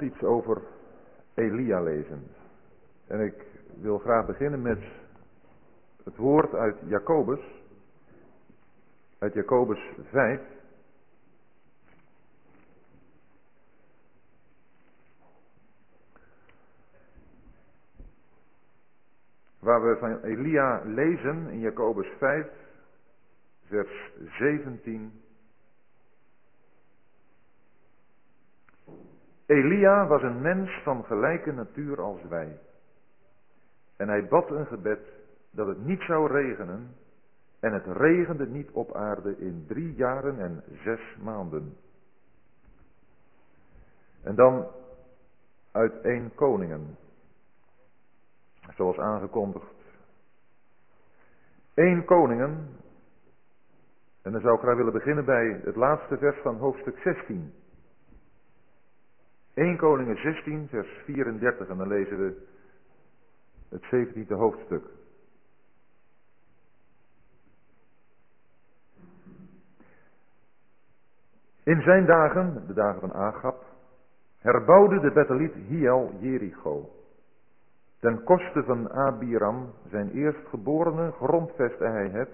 iets over Elia lezen. En ik wil graag beginnen met het woord uit Jacobus, uit Jacobus 5. Waar we van Elia lezen in Jacobus 5, vers 17 Elia was een mens van gelijke natuur als wij. En hij bad een gebed dat het niet zou regenen. En het regende niet op aarde in drie jaren en zes maanden. En dan uit één koningen. Zoals aangekondigd. Eén koningen. En dan zou ik graag willen beginnen bij het laatste vers van hoofdstuk 16. 1 Koningen 16, vers 34 en dan lezen we het 17e hoofdstuk. In zijn dagen, de dagen van Agab, herbouwde de Betheliet Hiel Jericho. Ten koste van Abiram, zijn eerstgeborene, grondvestte hij het.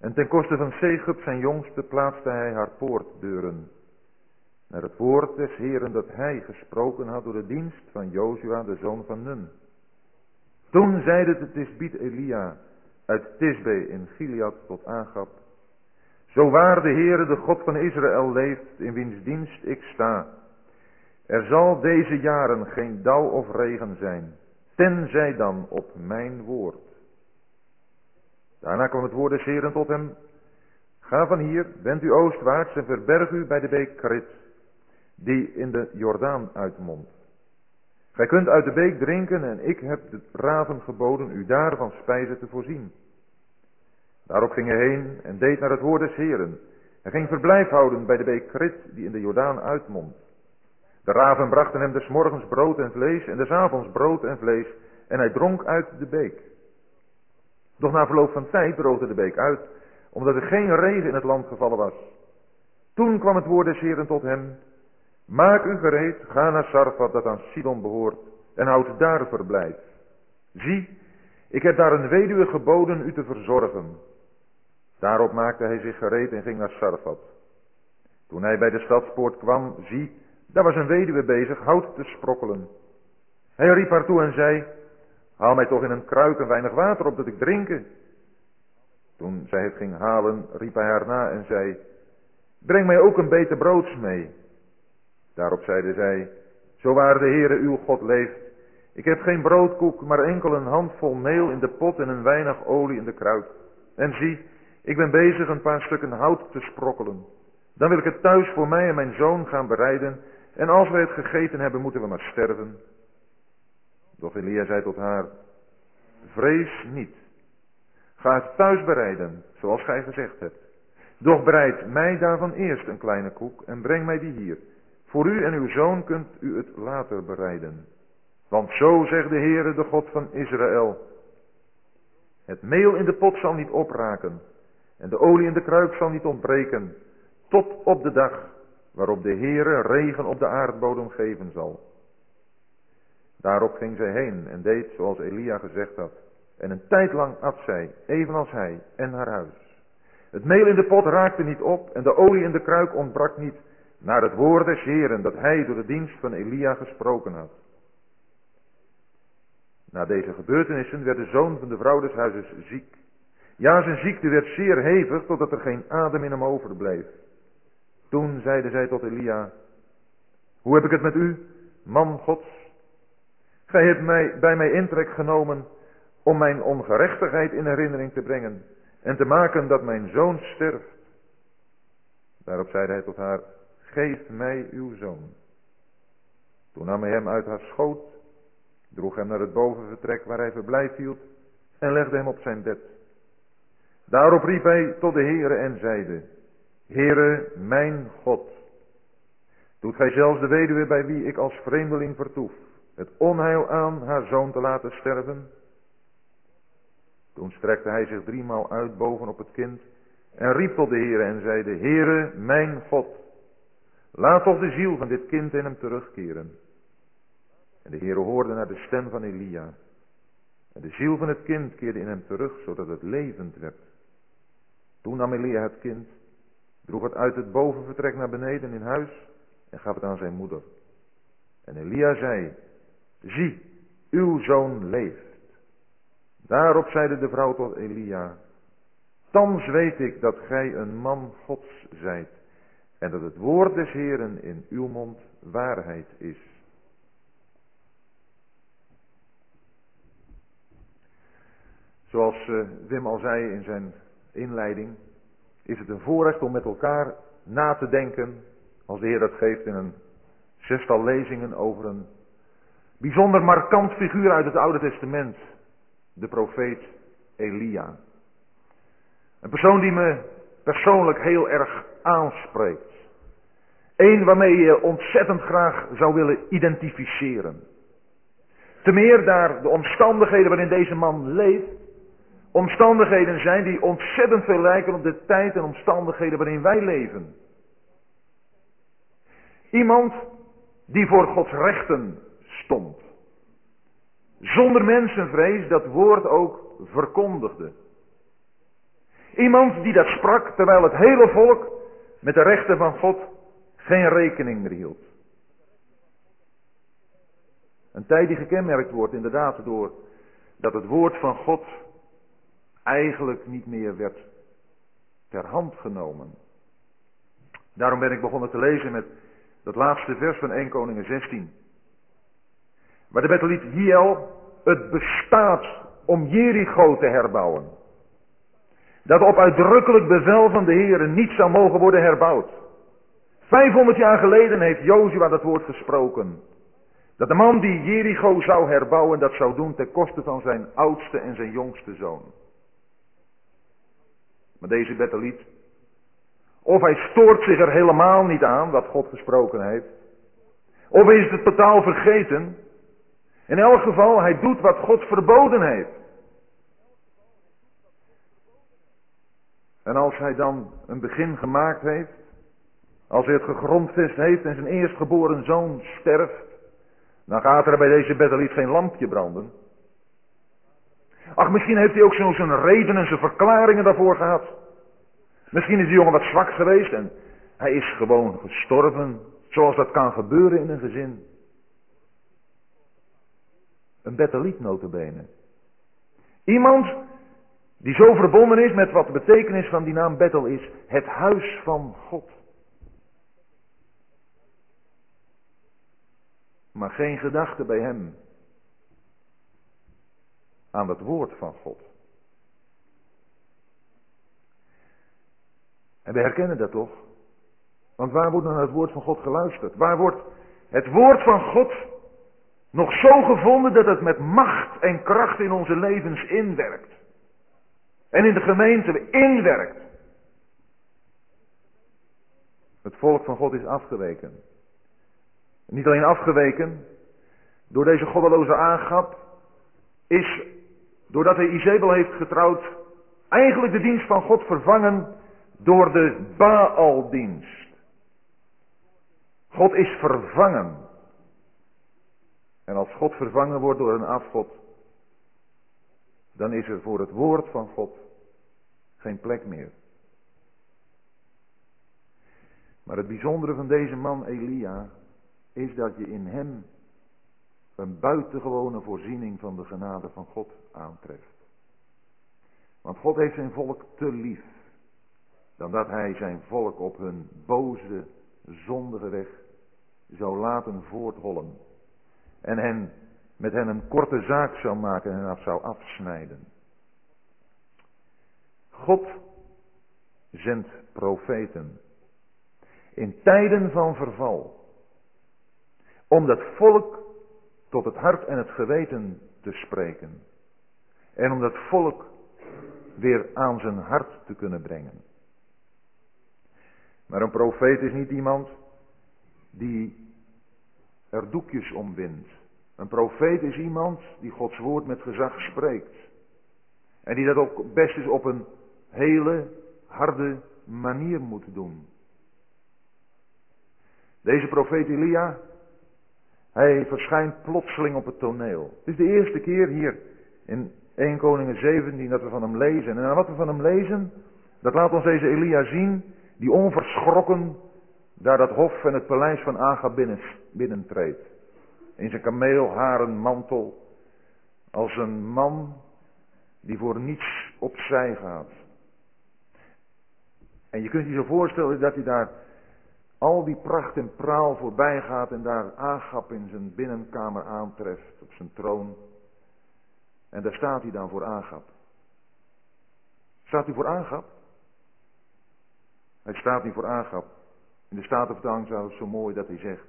En ten koste van Segub, zijn jongste, plaatste hij haar poortdeuren naar het woord des Heren dat hij gesproken had door de dienst van Jozua, de zoon van Nun. Toen zeide de Tisbiet Elia uit Tisbe in Gilead tot Agab, zo waar de Heere, de God van Israël, leeft, in wiens dienst ik sta, er zal deze jaren geen dauw of regen zijn, tenzij dan op mijn woord. Daarna kwam het woord des Heren tot hem, ga van hier, wend u oostwaarts en verberg u bij de beek Krit die in de Jordaan uitmondt. Gij kunt uit de beek drinken en ik heb de raven geboden u daarvan spijzen te voorzien. Daarop ging hij heen en deed naar het woord des Heren. Hij ging verblijf houden bij de beek Krit die in de Jordaan uitmondt. De raven brachten hem des morgens brood en vlees en des avonds brood en vlees en hij dronk uit de beek. Doch na verloop van tijd droogde de beek uit, omdat er geen regen in het land gevallen was. Toen kwam het woord des Heren tot hem, Maak u gereed, ga naar Sarfat dat aan Sidon behoort en houd daar verblijf. Zie, ik heb daar een weduwe geboden u te verzorgen. Daarop maakte hij zich gereed en ging naar Sarfat. Toen hij bij de stadspoort kwam, zie, daar was een weduwe bezig hout te sprokkelen. Hij riep haar toe en zei, haal mij toch in een kruik een weinig water op dat ik drinken. Toen zij het ging halen, riep hij haar na en zei, breng mij ook een beetje broods mee. Daarop zeide zij, zo waar de Heere uw God leeft, ik heb geen broodkoek, maar enkel een handvol meel in de pot en een weinig olie in de kruid. En zie, ik ben bezig een paar stukken hout te sprokkelen. Dan wil ik het thuis voor mij en mijn zoon gaan bereiden, en als wij het gegeten hebben, moeten we maar sterven. Doch Elia zei tot haar, vrees niet. Ga het thuis bereiden, zoals gij gezegd hebt. Doch bereid mij daarvan eerst een kleine koek en breng mij die hier. Voor u en uw zoon kunt u het later bereiden. Want zo zegt de Heere, de God van Israël. Het meel in de pot zal niet opraken en de olie in de kruik zal niet ontbreken, tot op de dag waarop de Heere regen op de aardbodem geven zal. Daarop ging zij heen en deed zoals Elia gezegd had. En een tijd lang at zij, evenals hij en haar huis. Het meel in de pot raakte niet op en de olie in de kruik ontbrak niet, naar het woord des Heren dat hij door de dienst van Elia gesproken had. Na deze gebeurtenissen werd de zoon van de vrouw des huizes ziek. Ja, zijn ziekte werd zeer hevig, totdat er geen adem in hem overbleef. Toen zeide zij tot Elia, hoe heb ik het met u, man gods? Gij hebt mij, bij mij intrek genomen om mijn ongerechtigheid in herinnering te brengen en te maken dat mijn zoon sterft. Daarop zeide hij tot haar, geef mij uw zoon. Toen nam hij hem uit haar schoot, droeg hem naar het bovenvertrek waar hij verblijf hield en legde hem op zijn bed. Daarop riep hij tot de Heere en zeide, Heere, mijn God, doet gij zelfs de weduwe bij wie ik als vreemdeling vertoef, het onheil aan haar zoon te laten sterven? Toen strekte hij zich driemaal uit bovenop het kind en riep tot de Heere en zeide, Heere, mijn God, Laat toch de ziel van dit kind in hem terugkeren. En de Heere hoorde naar de stem van Elia. En de ziel van het kind keerde in hem terug, zodat het levend werd. Toen nam Elia het kind, droeg het uit het bovenvertrek naar beneden in huis en gaf het aan zijn moeder. En Elia zei, zie, uw zoon leeft. Daarop zeide de vrouw tot Elia, thans weet ik dat gij een man gods zijt en dat het woord des Heeren in uw mond waarheid is. Zoals eh, Wim al zei in zijn inleiding, is het een voorrecht om met elkaar na te denken, als de Heer dat geeft in een zestal lezingen over een bijzonder markant figuur uit het Oude Testament, de profeet Elia. Een persoon die me persoonlijk heel erg aanspreekt. Eén waarmee je ontzettend graag zou willen identificeren. Te meer daar de omstandigheden waarin deze man leeft, omstandigheden zijn die ontzettend veel lijken op de tijd en omstandigheden waarin wij leven. Iemand die voor Gods rechten stond. Zonder mensenvrees dat woord ook verkondigde. Iemand die dat sprak terwijl het hele volk met de rechten van God geen rekening meer hield. Een tijd die gekenmerkt wordt inderdaad door dat het woord van God eigenlijk niet meer werd ter hand genomen. Daarom ben ik begonnen te lezen met dat laatste vers van 1 Koningen 16. Waar de Betheliet Hiel het bestaat om Jericho te herbouwen. Dat op uitdrukkelijk bevel van de Heer niet zou mogen worden herbouwd. 500 jaar geleden heeft Jozua dat woord gesproken. Dat de man die Jericho zou herbouwen, dat zou doen ten koste van zijn oudste en zijn jongste zoon. Maar deze Betheliet, of hij stoort zich er helemaal niet aan wat God gesproken heeft, of is het totaal vergeten. In elk geval, hij doet wat God verboden heeft. En als hij dan een begin gemaakt heeft, als hij het gegrondvest heeft en zijn eerstgeboren zoon sterft, dan gaat er bij deze Betheliet geen lampje branden. Ach, misschien heeft hij ook zo zijn reden en zijn verklaringen daarvoor gehad. Misschien is die jongen wat zwak geweest en hij is gewoon gestorven, zoals dat kan gebeuren in een gezin. Een Betheliet notabene. Iemand die zo verbonden is met wat de betekenis van die naam Bethel is. Het huis van God. Maar geen gedachte bij hem aan het woord van God. En we herkennen dat toch? Want waar wordt naar het woord van God geluisterd? Waar wordt het woord van God nog zo gevonden dat het met macht en kracht in onze levens inwerkt? En in de gemeente inwerkt. Het volk van God is afgeweken. Niet alleen afgeweken door deze goddeloze aangap, is doordat hij Izebel heeft getrouwd, eigenlijk de dienst van God vervangen door de Baaldienst. God is vervangen. En als God vervangen wordt door een afgod, dan is er voor het woord van God geen plek meer. Maar het bijzondere van deze man Elia is dat je in hem een buitengewone voorziening van de genade van God aantreft. Want God heeft zijn volk te lief, dan dat hij zijn volk op hun boze, zondige weg zou laten voorthollen en hen met hen een korte zaak zou maken en af zou afsnijden. God zendt profeten in tijden van verval om dat volk tot het hart en het geweten te spreken en om dat volk weer aan zijn hart te kunnen brengen. Maar een profeet is niet iemand die er doekjes om wint. Een profeet is iemand die Gods woord met gezag spreekt. En die dat ook best is op een hele harde manier moet doen. Deze profeet Elia, Hij verschijnt plotseling op het toneel. Het is de eerste keer hier in 1 Koningen 17 dat we van hem lezen. En wat we van hem lezen, dat laat ons deze Elia zien, die onverschrokken daar dat hof en het paleis van Aga binnen, binnentreedt. In zijn kameelharen mantel, als een man die voor niets opzij gaat. En je kunt je zo voorstellen dat hij daar al die pracht en praal voorbij gaat en daar Agap in zijn binnenkamer aantreft op zijn troon. En daar staat hij dan voor Agap. Staat hij voor Agap? Hij staat niet voor Agap. In de Statenvertaling staat het zo mooi dat hij zegt.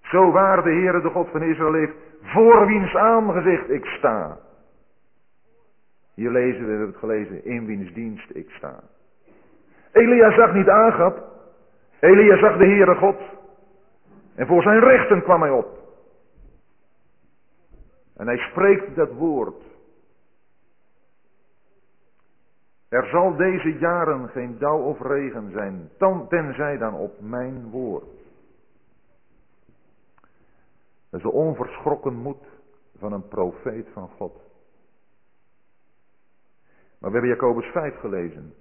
Zo waar de Heere de God van Israël leeft, voor wiens aangezicht ik sta. Hier lezen we, we hebben het gelezen, in wiens dienst ik sta. Elia zag niet Agap. Elia zag de Heere God. En voor zijn rechten kwam hij op. En hij spreekt dat woord. Er zal deze jaren geen dauw of regen zijn, tenzij dan op mijn woord. Dat is de onverschrokken moed van een profeet van God. Maar we hebben Jacobus 5 gelezen.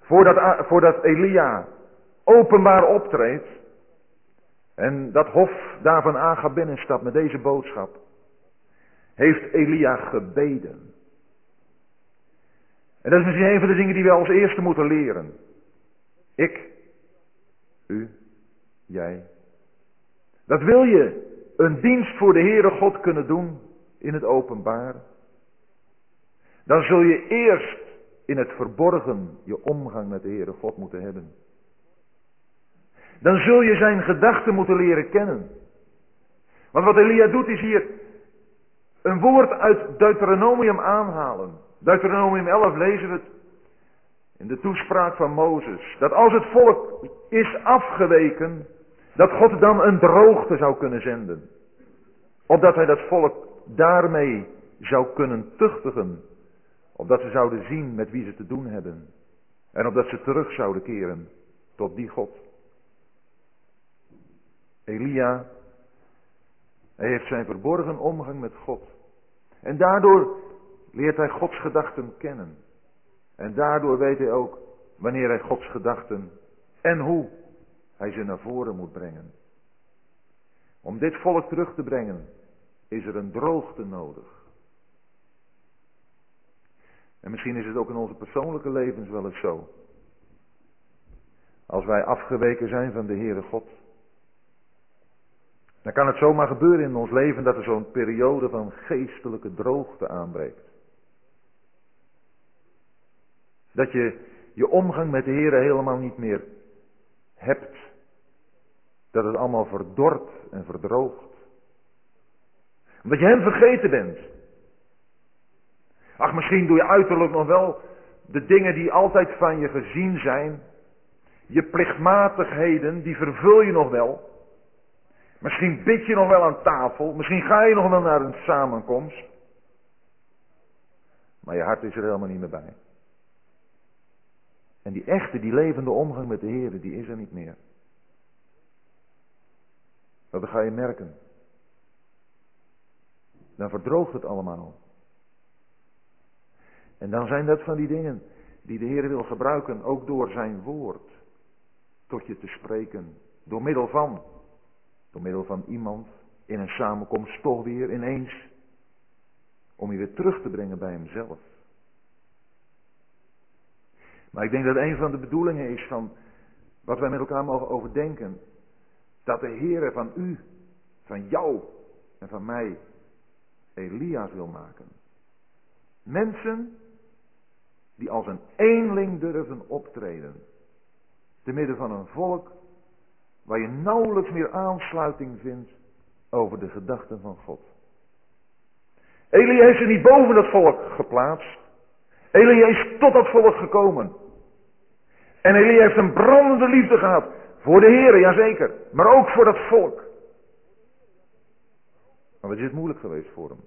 Voordat, voordat Elia openbaar optreedt en dat hof daar van Aga binnenstapt met deze boodschap, heeft Elia gebeden. En dat is misschien een van de dingen die we als eerste moeten leren. Ik, u, jij. Dat wil je een dienst voor de Heere God kunnen doen in het openbaar. Dan zul je eerst in het verborgen je omgang met de Heere God moeten hebben. Dan zul je zijn gedachten moeten leren kennen. Want wat Elia doet is hier een woord uit Deuteronomium aanhalen. Deuteronomium 11 lezen we het in de toespraak van Mozes. Dat als het volk is afgeweken, dat God dan een droogte zou kunnen zenden. Opdat hij dat volk daarmee zou kunnen tuchtigen. Opdat ze zouden zien met wie ze te doen hebben. En opdat ze terug zouden keren tot die God. Elia, hij heeft zijn verborgen omgang met God. En daardoor leert hij Gods gedachten kennen. En daardoor weet hij ook wanneer hij Gods gedachten en hoe hij ze naar voren moet brengen. Om dit volk terug te brengen is er een droogte nodig. En misschien is het ook in onze persoonlijke levens wel eens zo. Als wij afgeweken zijn van de Heere God. Dan kan het zomaar gebeuren in ons leven dat er zo'n periode van geestelijke droogte aanbreekt. Dat je je omgang met de Heer helemaal niet meer hebt. Dat het allemaal verdort en verdroogt. Omdat je Hem vergeten bent. Ach, misschien doe je uiterlijk nog wel de dingen die altijd van je gezien zijn. Je plichtmatigheden, die vervul je nog wel. Misschien bid je nog wel aan tafel. Misschien ga je nog wel naar een samenkomst. Maar je hart is er helemaal niet meer bij. En die echte, die levende omgang met de Heer, die is er niet meer. Dat ga je merken. Dan verdroogt het allemaal. En dan zijn dat van die dingen die de Heer wil gebruiken, ook door zijn woord, tot je te spreken. Door middel van, door middel van iemand in een samenkomst toch weer ineens, om je weer terug te brengen bij hemzelf. Maar ik denk dat een van de bedoelingen is van wat wij met elkaar mogen overdenken. Dat de Heer van u, van jou en van mij Elia's wil maken. Mensen die als een eenling durven optreden. Te midden van een volk waar je nauwelijks meer aansluiting vindt over de gedachten van God. Elia heeft zich niet boven dat volk geplaatst. Elia is tot dat volk gekomen. En Elia heeft een brandende liefde gehad. Voor de Heer, jazeker. Maar ook voor dat volk. Maar wat is het moeilijk geweest voor hem?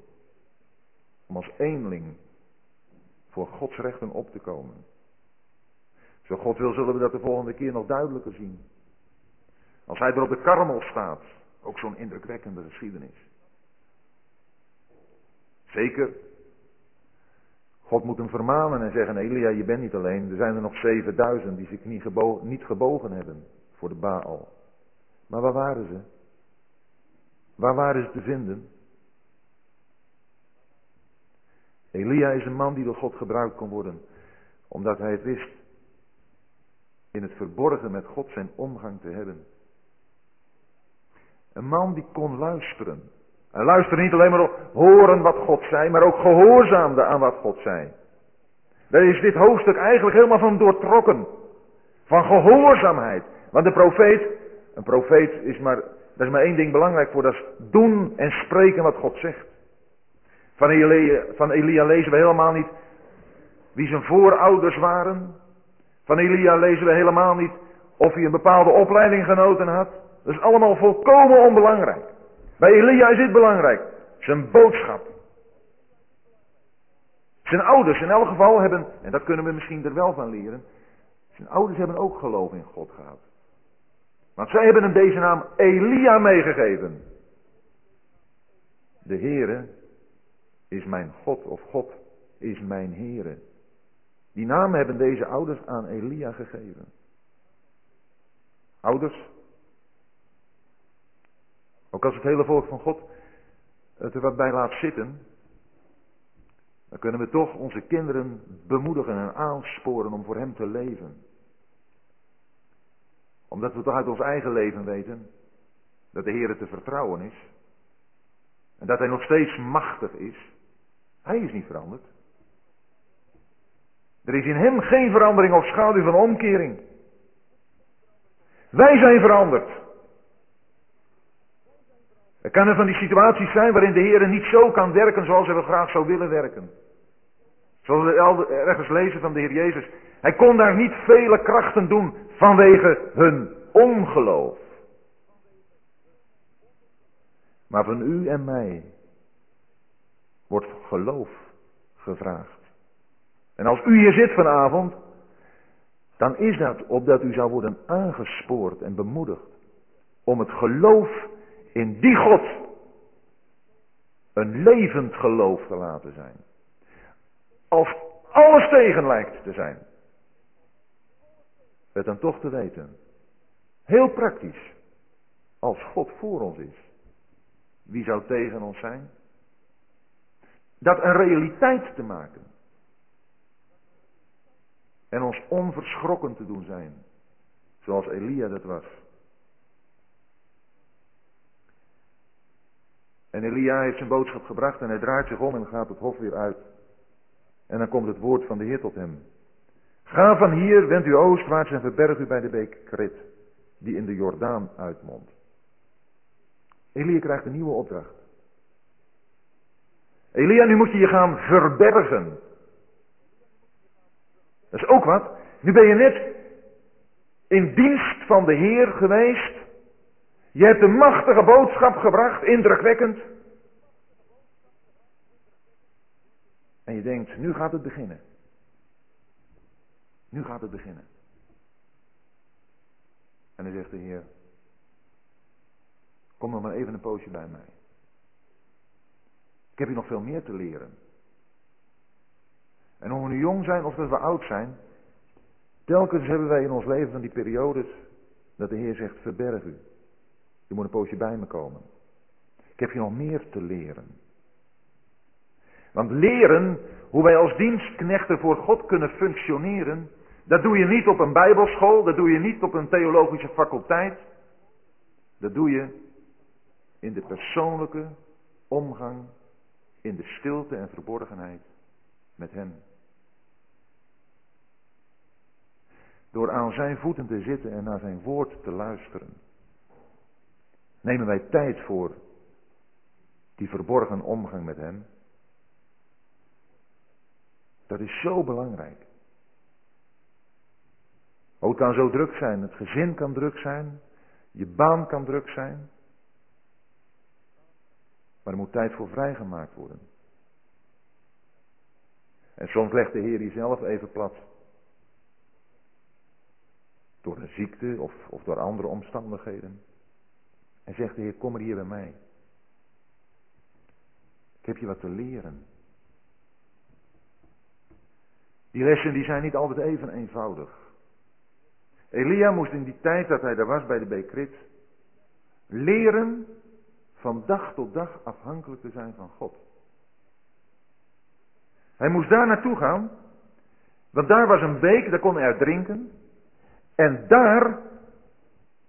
Om als eenling voor Gods rechten op te komen. Zo God wil, zullen we dat de volgende keer nog duidelijker zien. Als hij er op de karmel staat, Ook zo'n indrukwekkende geschiedenis. Zeker. God moet hem vermanen en zeggen, Elia, je bent niet alleen. Er zijn er nog 7000 die zich niet, gebogen, niet gebogen hebben voor de Baal. Maar waar waren ze? Waar waren ze te vinden? Elia is een man die door God gebruikt kon worden, omdat hij het wist in het verborgen met God zijn omgang te hebben. Een man die kon luisteren. Hij luisterde niet alleen maar op horen wat God zei, maar ook gehoorzaamde aan wat God zei. Daar is dit hoofdstuk eigenlijk helemaal van doortrokken. Van gehoorzaamheid. Want de profeet, een profeet is maar, daar is maar één ding belangrijk voor, dat is doen en spreken wat God zegt. Van van Elia lezen we helemaal niet wie zijn voorouders waren. Van Elia lezen we helemaal niet of hij een bepaalde opleiding genoten had. Dat is allemaal volkomen onbelangrijk. Bij Elia is dit belangrijk. Zijn boodschap. Zijn ouders in elk geval hebben, en dat kunnen we misschien er wel van leren, zijn ouders hebben ook geloof in God gehad. Want zij hebben hem deze naam Elia meegegeven. De Heere is mijn God of God is mijn Heere. Die naam hebben deze ouders aan Elia gegeven. Ouders, ook als het hele volk van God het er wat bij laat zitten, dan kunnen we toch onze kinderen bemoedigen en aansporen om voor Hem te leven. Omdat we toch uit ons eigen leven weten dat de Heer te vertrouwen is. En dat Hij nog steeds machtig is. Hij is niet veranderd. Er is in Hem geen verandering of schaduw van omkering. Wij zijn veranderd. Er kan er van die situaties zijn waarin de Heer niet zo kan werken zoals hij wel graag zou willen werken. Zoals we ergens lezen van de Heer Jezus. Hij kon daar niet vele krachten doen vanwege hun ongeloof. Maar van u en mij wordt geloof gevraagd. En als u hier zit vanavond, dan is dat opdat u zou worden aangespoord en bemoedigd om het geloof in die God een levend geloof te laten zijn. Als alles tegen lijkt te zijn. Het dan toch te weten. Heel praktisch. Als God voor ons is. Wie zou tegen ons zijn? Dat een realiteit te maken. En ons onverschrokken te doen zijn. Zoals Elia dat was. En Elia heeft zijn boodschap gebracht en hij draait zich om en gaat het hof weer uit. En dan komt het woord van de Heer tot hem. Ga van hier, wend u oostwaarts en verberg u bij de beek Krit, die in de Jordaan uitmondt. Elia krijgt een nieuwe opdracht. Elia, nu moet je je gaan verbergen. Dat is ook wat. Nu ben je net in dienst van de Heer geweest. Je hebt een machtige boodschap gebracht, indrukwekkend. En je denkt, nu gaat het beginnen. Nu gaat het beginnen. En dan zegt de Heer, kom nog maar even een poosje bij mij. Ik heb je nog veel meer te leren. En of we nu jong zijn of dat we oud zijn, telkens hebben wij in ons leven van die periodes dat de Heer zegt, verberg u. Je moet een poosje bij me komen. Ik heb je nog meer te leren. Want leren hoe wij als dienstknechten voor God kunnen functioneren, dat doe je niet op een bijbelschool, dat doe je niet op een theologische faculteit. Dat doe je in de persoonlijke omgang, in de stilte en verborgenheid met Hem. Door aan Zijn voeten te zitten en naar Zijn woord te luisteren, nemen wij tijd voor die verborgen omgang met Hem. Dat is zo belangrijk. Ook het kan zo druk zijn, het gezin kan druk zijn, je baan kan druk zijn. Maar er moet tijd voor vrijgemaakt worden. En soms legt de Heer zelf even plat. Door een ziekte of, of door andere omstandigheden. En zegt de Heer, kom maar hier bij mij. Ik heb je wat te leren. Die lessen die zijn niet altijd even eenvoudig. Elia moest in die tijd dat hij daar was bij de Bekrit leren van dag tot dag afhankelijk te zijn van God. Hij moest daar naartoe gaan, want daar was een beek, daar kon hij uit drinken. En daar,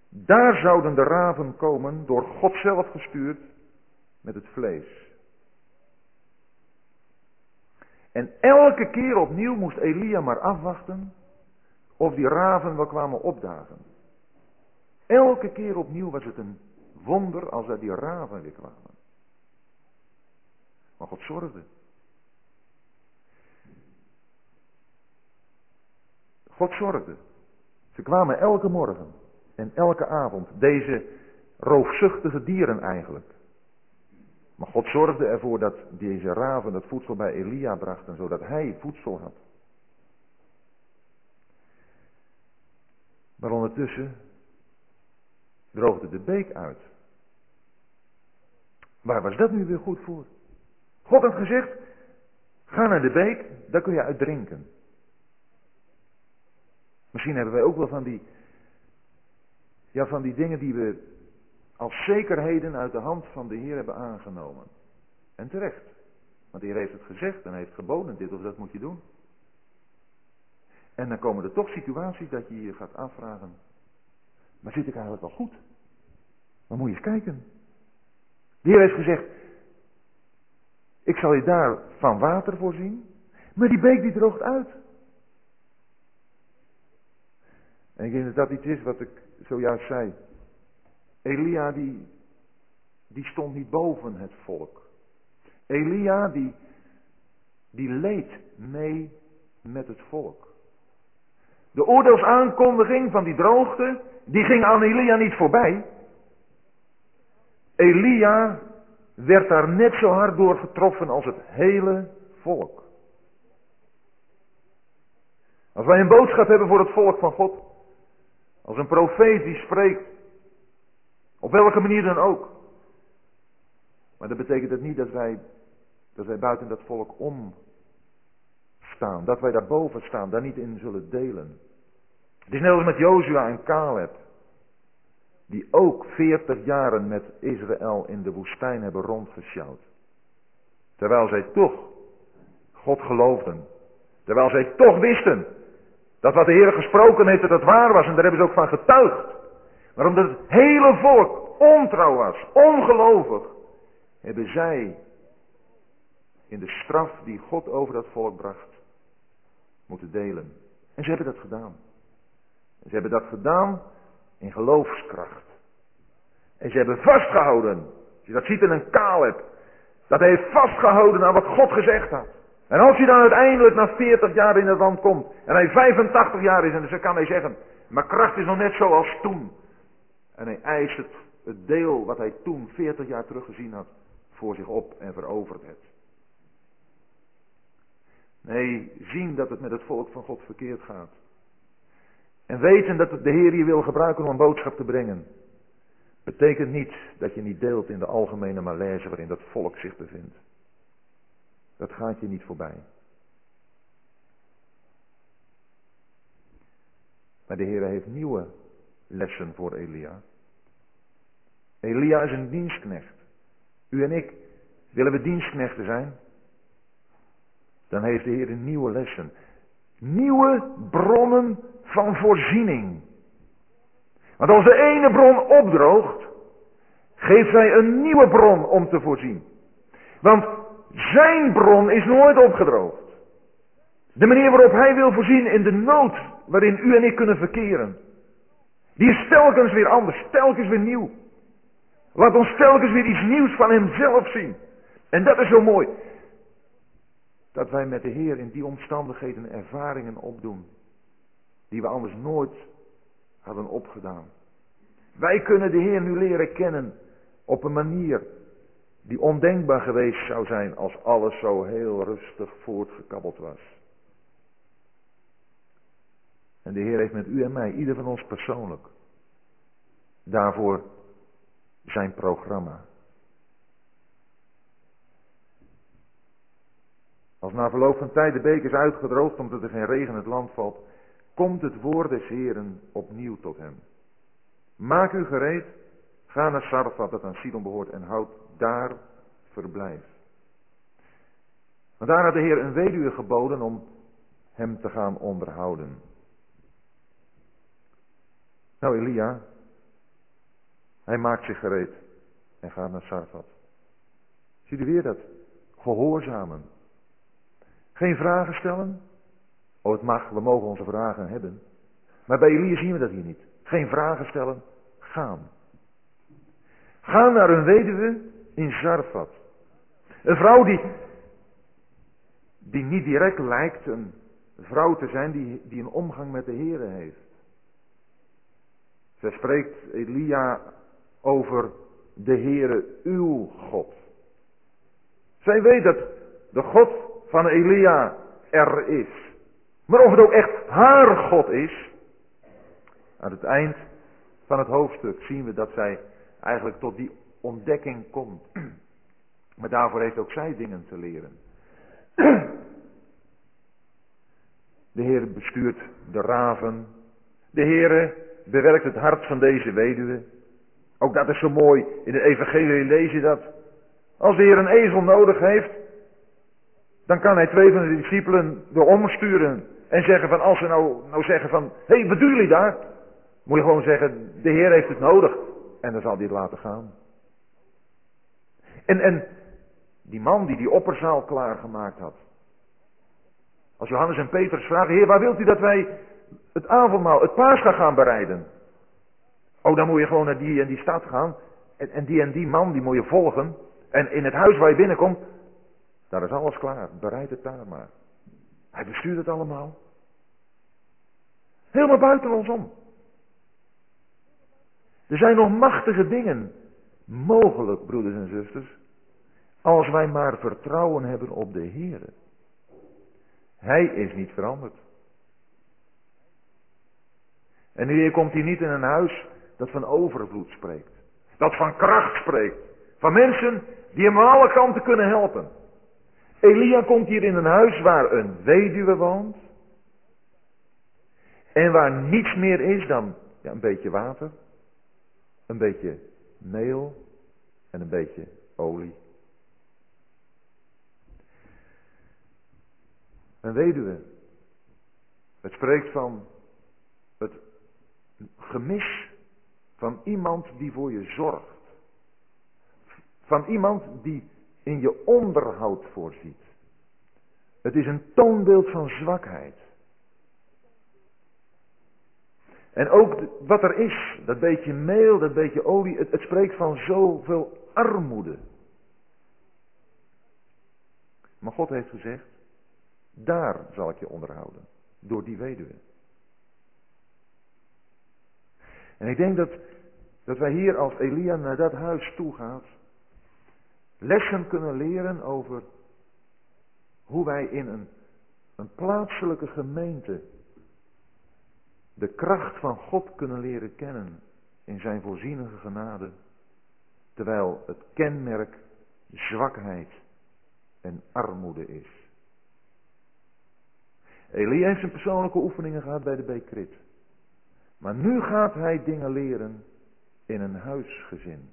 daar zouden de raven komen, door God zelf gestuurd, met het vlees. En elke keer opnieuw moest Elia maar afwachten of die raven wel kwamen opdagen. Elke keer opnieuw was het een wonder als er die raven weer kwamen. Maar God zorgde. God zorgde. Ze kwamen elke morgen en elke avond. Deze roofzuchtige dieren eigenlijk. Maar God zorgde ervoor dat deze raven het voedsel bij Elia brachten, zodat hij voedsel had. Maar ondertussen droogde de beek uit. Waar was dat nu weer goed voor? God had gezegd, ga naar de beek, daar kun je uit drinken. Misschien hebben wij ook wel van die, ja, van die dingen die we als zekerheden uit de hand van de Heer hebben aangenomen. En terecht. Want de Heer heeft het gezegd en heeft geboden, dit of dat moet je doen. En dan komen er toch situaties dat je je gaat afvragen, maar zit ik eigenlijk wel goed? Maar moet je eens kijken. De Heer heeft gezegd, ik zal je daar van water voorzien, maar die beek die droogt uit. En ik denk dat dat iets is wat ik zojuist zei. Elia die, die stond niet boven het volk. Elia die, die leed mee met het volk. De oordeelsaankondiging van die droogte, die ging aan Elia niet voorbij. Elia werd daar net zo hard door getroffen als het hele volk. Als wij een boodschap hebben voor het volk van God, als een profeet die spreekt op welke manier dan ook. Maar dat betekent het niet dat wij, dat wij buiten dat volk om staan. Dat wij daarboven staan, daar niet in zullen delen. Het is net als met Jozua en Caleb. Die ook veertig jaren met Israël in de woestijn hebben rondgesjouwd. Terwijl zij toch God geloofden. Terwijl zij toch wisten dat wat de Heer gesproken heeft, dat het waar was. En daar hebben ze ook van getuigd. Maar omdat het hele volk ontrouw was, ongelovig, hebben zij in de straf die God over dat volk bracht, moeten delen. En ze hebben dat gedaan. En ze hebben dat gedaan in geloofskracht. En ze hebben vastgehouden. Als je dat ziet in een Caleb. Dat heeft vastgehouden aan wat God gezegd had. En als hij dan uiteindelijk na 40 jaar in het land komt. En hij 85 jaar is. En dan kan hij zeggen. Mijn kracht is nog net zoals toen. En hij eist het, deel wat hij toen 40 jaar terug gezien had voor zich op en verovert het. Nee, zien dat het met het volk van God verkeerd gaat. En weten dat de Heer je wil gebruiken om een boodschap te brengen. Betekent niet dat je niet deelt in de algemene malaise waarin dat volk zich bevindt. Dat gaat je niet voorbij. Maar de Heer heeft nieuwe lessen voor Elia. Elia is een dienstknecht. U en ik, willen we dienstknechten zijn? Dan heeft de Heer nieuwe lessen. Nieuwe bronnen van voorziening. Want als de ene bron opdroogt, geeft hij een nieuwe bron om te voorzien. Want zijn bron is nooit opgedroogd. De manier waarop hij wil voorzien in de nood waarin u en ik kunnen verkeren. Die is telkens weer anders, telkens weer nieuw. Laat ons telkens weer iets nieuws van Hemzelf zien. En dat is zo mooi. Dat wij met de Heer in die omstandigheden ervaringen opdoen. Die we anders nooit hadden opgedaan. Wij kunnen de Heer nu leren kennen op een manier die ondenkbaar geweest zou zijn als alles zo heel rustig voortgekabbeld was. En de Heer heeft met u en mij, ieder van ons persoonlijk, daarvoor zijn programma. Als na verloop van tijd de beek is uitgedroogd omdat er geen regen in het land valt, komt het woord des Heren opnieuw tot hem. Maak u gereed, ga naar Sarfat dat aan Sidon behoort en houd daar verblijf. Want daar had de Heer een weduwe geboden om hem te gaan onderhouden. Nou, Elia, hij maakt zich gereed en gaat naar Sarfat. Ziet u weer dat? Gehoorzamen. Geen vragen stellen. Oh, het mag, we mogen onze vragen hebben. Maar bij Elia zien we dat hier niet. Geen vragen stellen, gaan. Ga naar een weduwe in Sarfat. Een vrouw die, die niet direct lijkt een vrouw te zijn die, die een omgang met de Here heeft. Zij spreekt Elia over de Heere uw God. Zij weet dat de God van Elia er is. Maar of het ook echt haar God is. Aan het eind van het hoofdstuk zien we dat zij eigenlijk tot die ontdekking komt. Maar daarvoor heeft ook zij dingen te leren. De Heer bestuurt de raven. De Heer bewerkt het hart van deze weduwe. Ook dat is zo mooi. In de evangelie lees je dat. Als de Heer een ezel nodig heeft, dan kan hij twee van de discipelen erom sturen. En zeggen van, als ze nou, nou zeggen van, hé, hey, wat doen jullie daar? Moet je gewoon zeggen, de Heer heeft het nodig. En dan zal hij het laten gaan. En, en die man die die opperzaal klaargemaakt had. Als Johannes en Petrus vragen, Heer, waar wilt u dat wij het avondmaal, het paascha gaan bereiden? Oh, dan moet je gewoon naar die en die stad gaan. En, en die en die man, die moet je volgen. En in het huis waar je binnenkomt, daar is alles klaar. Bereid het daar maar. Hij bestuurt het allemaal. Helemaal buiten ons om. Er zijn nog machtige dingen mogelijk, broeders en zusters, als wij maar vertrouwen hebben op de Heer. Hij is niet veranderd. En nu komt hij niet in een huis dat van overvloed spreekt. Dat van kracht spreekt. Van mensen die hem aan alle kanten kunnen helpen. Elia komt hier in een huis waar een weduwe woont. En waar niets meer is dan een beetje water, een beetje meel en een beetje olie. Een weduwe. Het spreekt van het gemis van iemand die voor je zorgt. Van iemand die in je onderhoud voorziet. Het is een toonbeeld van zwakheid. En ook wat er is, dat beetje meel, dat beetje olie, het, het spreekt van zoveel armoede. Maar God heeft gezegd, daar zal ik je onderhouden, door die weduwe. En ik denk dat, dat wij hier als Elia naar dat huis toe gaan, lessen kunnen leren over hoe wij in een, een plaatselijke gemeente de kracht van God kunnen leren kennen in zijn voorzienige genade, terwijl het kenmerk zwakheid en armoede is. Elia heeft zijn persoonlijke oefeningen gehad bij de Bekrit. Maar nu gaat hij dingen leren in een huisgezin.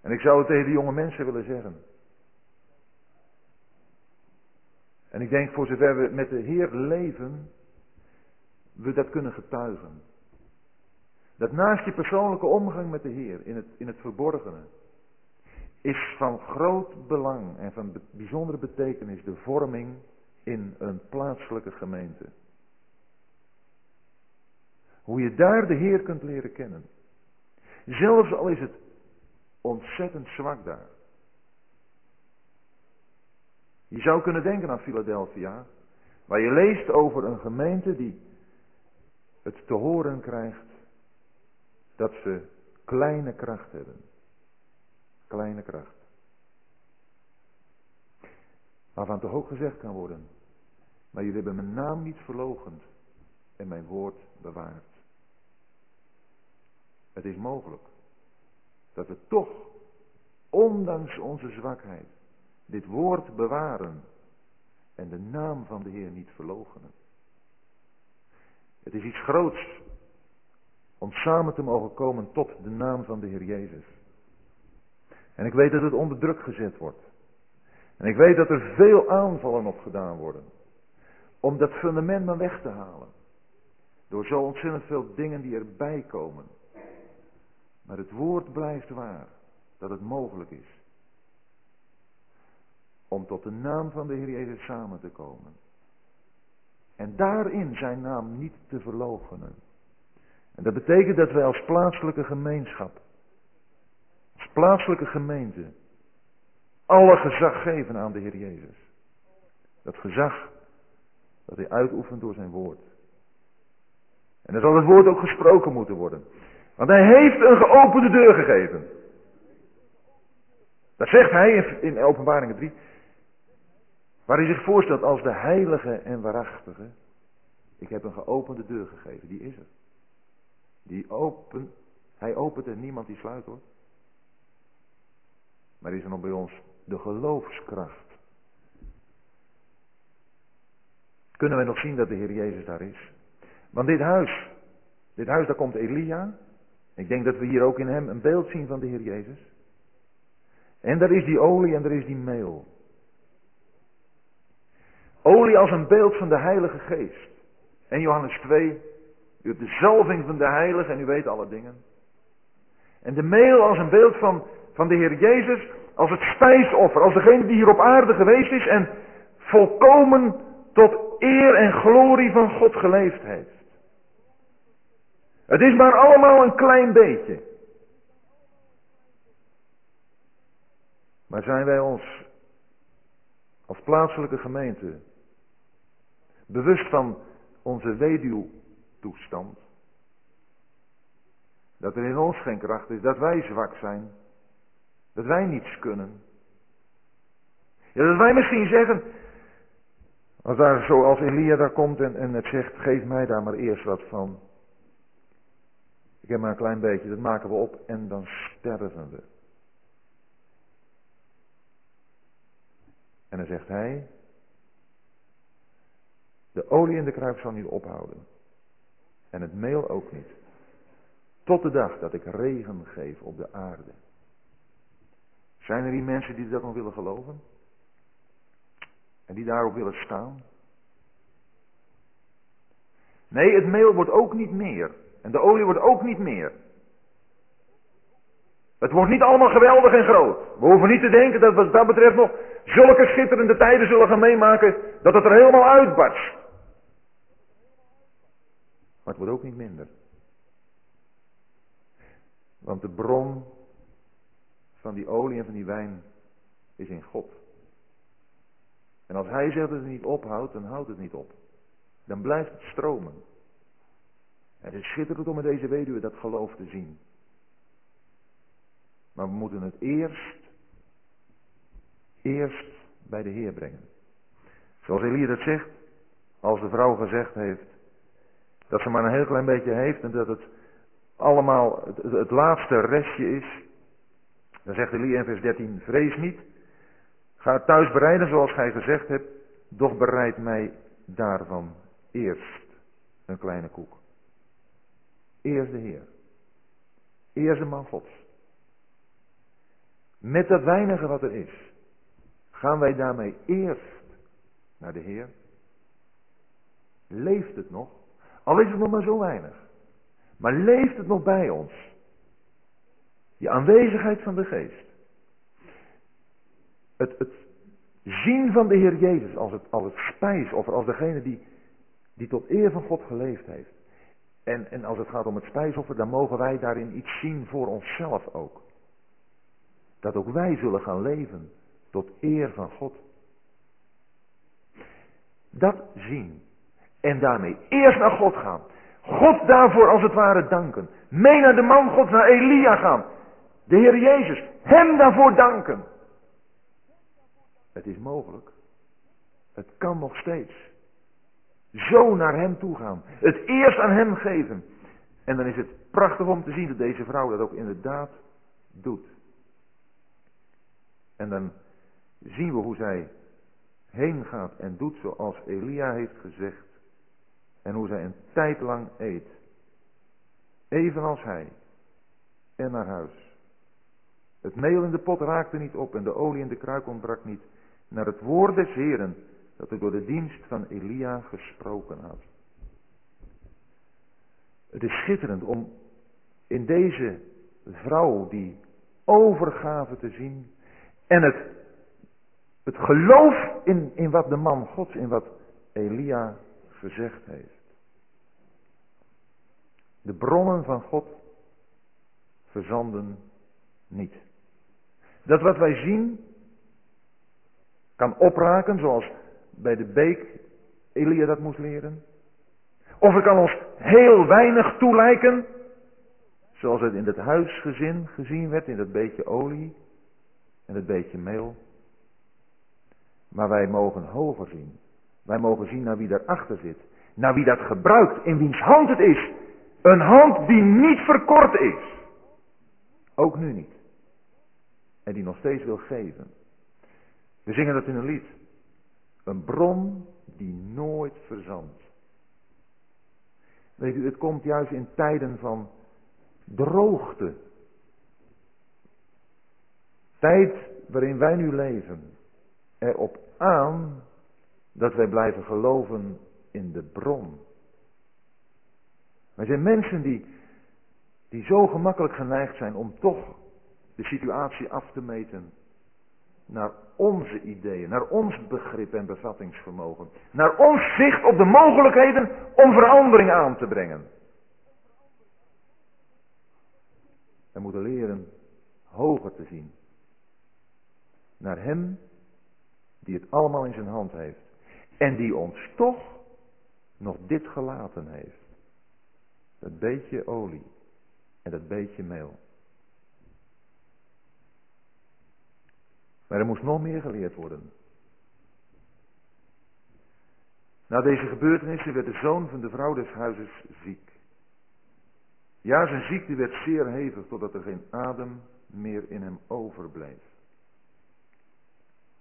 En ik zou het tegen de jonge mensen willen zeggen. En ik denk voor zover we met de Heer leven, we dat kunnen getuigen. Dat naast je persoonlijke omgang met de Heer in het, in het verborgene, is van groot belang en van bijzondere betekenis de vorming in een plaatselijke gemeente. Hoe je daar de Heer kunt leren kennen. Zelfs al is het ontzettend zwak daar. Je zou kunnen denken aan Philadelphia, waar je leest over een gemeente die het te horen krijgt dat ze kleine kracht hebben. Kleine kracht. Waarvan toch ook gezegd kan worden, maar jullie hebben mijn naam niet verlogend en mijn woord bewaard. Het is mogelijk dat we toch, ondanks onze zwakheid, dit woord bewaren en de naam van de Heer niet verloochenen. Het is iets groots om samen te mogen komen tot de naam van de Heer Jezus. En ik weet dat het onder druk gezet wordt. En ik weet dat er veel aanvallen op gedaan worden. Om dat fundament maar weg te halen. Door zo ontzettend veel dingen die erbij komen. Maar het woord blijft waar. Dat het mogelijk is. Om tot de naam van de Heer Jezus samen te komen. En daarin zijn naam niet te verloochenen. En dat betekent dat wij als plaatselijke gemeenschap, als plaatselijke gemeente, alle gezag geven aan de Heer Jezus. Dat gezag dat hij uitoefent door zijn woord. En dan zal het woord ook gesproken moeten worden. Want hij heeft een geopende deur gegeven. Dat zegt hij in openbaringen 3. Waar hij zich voorstelt als de heilige en waarachtige. Ik heb een geopende deur gegeven, die is er. Die open, hij opent en niemand die sluit hoor. Maar is er nog bij ons de geloofskracht. Kunnen wij nog zien dat de Heer Jezus daar is? Want dit huis, dit huis daar komt Elia. Ik denk dat we hier ook in hem een beeld zien van de Heer Jezus. En daar is die olie en daar is die meel. Olie als een beeld van de Heilige Geest. En Johannes 2, u hebt de zalving van de Heilige en u weet alle dingen. En de meel als een beeld van, van de Heer Jezus, als het spijsoffer, als degene die hier op aarde geweest is en volkomen tot eer en glorie van God geleefd heeft. Het is maar allemaal een klein beetje. Maar zijn wij ons als plaatselijke gemeente bewust van onze weduwtoestand? Dat er in ons geen kracht is, dat wij zwak zijn, dat wij niets kunnen. Ja, dat wij misschien zeggen, als daar zoals Elia daar komt en, en het zegt, geef mij daar maar eerst wat van. Ik heb maar een klein beetje, dat maken we op en dan sterven we. En dan zegt hij, de olie in de kruik zal niet ophouden. En het meel ook niet. Tot de dag dat ik regen geef op de aarde. Zijn er die mensen die dat nog willen geloven? En die daarop willen staan? Nee, het meel wordt ook niet meer. En de olie wordt ook niet meer. Het wordt niet allemaal geweldig en groot. We hoeven niet te denken dat wat dat betreft nog zulke schitterende tijden zullen gaan meemaken dat het er helemaal uitbarst. Maar het wordt ook niet minder. Want de bron van die olie en van die wijn is in God. En als hij zegt dat het niet ophoudt, dan houdt het niet op. Dan blijft het stromen. Het is schitterend om met deze weduwe dat geloof te zien. Maar we moeten het eerst, eerst bij de Heer brengen. Zoals Elia dat zegt, als de vrouw gezegd heeft dat ze maar een heel klein beetje heeft en dat het allemaal het, laatste restje is, dan zegt Elia in vers 13, vrees niet, ga thuis bereiden zoals gij gezegd hebt, doch bereid mij daarvan eerst een kleine koek. Eerst de Heer. Eerst de man Gods. Met dat weinige wat er is, gaan wij daarmee eerst naar de Heer. Leeft het nog? Al is het nog maar zo weinig. Maar leeft het nog bij ons? Die aanwezigheid van de geest. Het, het zien van de Heer Jezus als het, als het spijsoffer, als degene die, die tot eer van God geleefd heeft. En, en als het gaat om het spijsoffer, dan mogen wij daarin iets zien voor onszelf ook. Dat ook wij zullen gaan leven tot eer van God. Dat zien. En daarmee eerst naar God gaan. God daarvoor als het ware danken. Mee naar de man God, naar Elia gaan. De Heer Jezus. Hem daarvoor danken. Het is mogelijk. Het kan nog steeds. Zo naar Hem toe gaan. Het eerst aan Hem geven. En dan is het prachtig om te zien dat deze vrouw dat ook inderdaad doet. En dan zien we hoe zij heen gaat en doet zoals Elia heeft gezegd. En hoe zij een tijd lang eet. Evenals hij. En naar huis. Het meel in de pot raakte niet op en de olie in de kruik ontbrak niet. Naar het woord des Heren dat hij door de dienst van Elia gesproken had. Het is schitterend om in deze vrouw die overgave te zien en het, het geloof in, in wat de man Gods, in wat Elia gezegd heeft. De bronnen van God verzanden niet. Dat wat wij zien kan opraken zoals bij de beek Elia dat moest leren. Of het kan ons heel weinig toelijken, zoals het in het huisgezin gezien werd, in dat beetje olie en het beetje meel. Maar wij mogen hoger zien. Wij mogen zien naar wie daarachter zit. Naar wie dat gebruikt, in wiens hand het is. Een hand die niet verkort is. Ook nu niet. En die nog steeds wil geven. We zingen dat in een lied. Een bron die nooit verzandt. Weet u, het komt juist in tijden van droogte. Tijd waarin wij nu leven. Erop aan dat wij blijven geloven in de bron. Wij zijn mensen die, die zo gemakkelijk geneigd zijn om toch de situatie af te meten naar onze ideeën, naar ons begrip en bevattingsvermogen. Naar ons zicht op de mogelijkheden om verandering aan te brengen. We moeten leren hoger te zien. Naar Hem die het allemaal in zijn hand heeft. En die ons toch nog dit gelaten heeft. Dat beetje olie en dat beetje meel. Maar er moest nog meer geleerd worden. Na deze gebeurtenissen werd de zoon van de vrouw des huizes ziek. Ja, zijn ziekte werd zeer hevig totdat er geen adem meer in hem overbleef.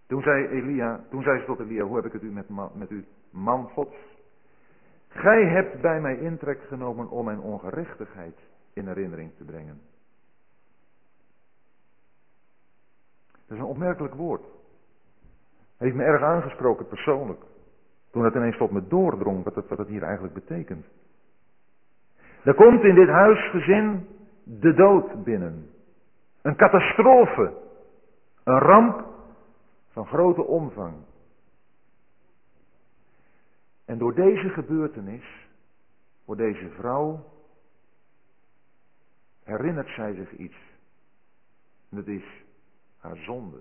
Toen zei Elia, toen zei ze tot Elia, hoe heb ik het u met, met u, man gods? Gij hebt bij mij intrek genomen om mijn ongerechtigheid in herinnering te brengen. Dat is een opmerkelijk woord. Heeft me erg aangesproken persoonlijk. Toen het ineens tot me doordrong wat het, wat het hier eigenlijk betekent. Er komt in dit huisgezin de dood binnen. Een catastrofe. Een ramp van grote omvang. En door deze gebeurtenis, voor deze vrouw, herinnert zij zich iets. En dat is haar zonde.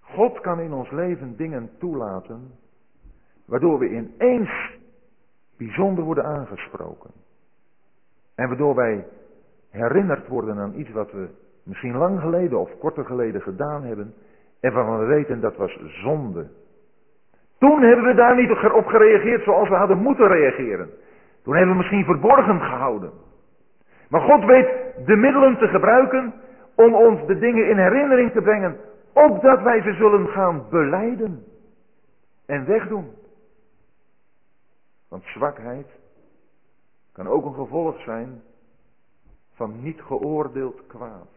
God kan in ons leven dingen toelaten, waardoor we ineens bijzonder worden aangesproken. En waardoor wij herinnerd worden aan iets wat we misschien lang geleden of korter geleden gedaan hebben. En waarvan we weten dat was zonde. Toen hebben we daar niet op gereageerd zoals we hadden moeten reageren. Toen hebben we misschien verborgen gehouden. Maar God weet de middelen te gebruiken om ons de dingen in herinnering te brengen, opdat wij ze zullen gaan beleiden en wegdoen. Want zwakheid kan ook een gevolg zijn van niet geoordeeld kwaad.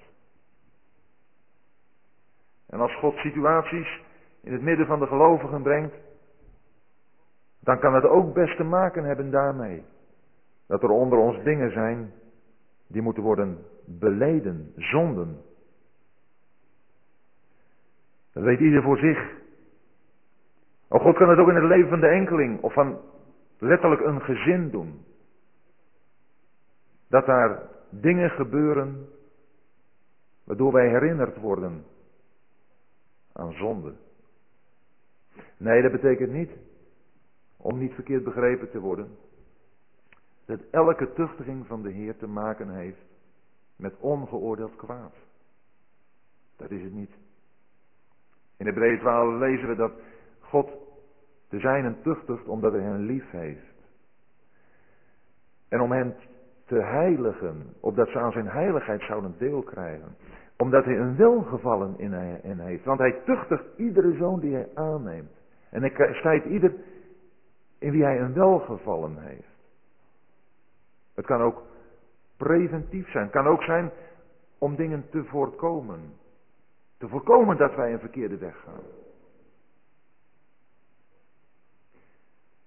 En als God situaties in het midden van de gelovigen brengt, dan kan het ook best te maken hebben daarmee. Dat er onder ons dingen zijn die moeten worden beleden, zonden. Dat weet ieder voor zich. Oh, God kan het ook in het leven van de enkeling of van letterlijk een gezin doen. Dat daar dingen gebeuren waardoor wij herinnerd worden aan zonde. Nee, dat betekent niet, om niet verkeerd begrepen te worden, dat elke tuchtiging van de Heer te maken heeft met ongeoordeeld kwaad. Dat is het niet. In Hebreeën 12 lezen we dat God de zijnen tuchtigt omdat hij hen lief heeft. En om hen te heiligen, opdat ze aan zijn heiligheid zouden deel krijgen. Omdat hij een welgevallen in hen heeft. Want hij tuchtigt iedere zoon die hij aanneemt. En hij stijt ieder in wie hij een welgevallen heeft. Het kan ook preventief zijn. Het kan ook zijn om dingen te voorkomen. Te voorkomen dat wij een verkeerde weg gaan.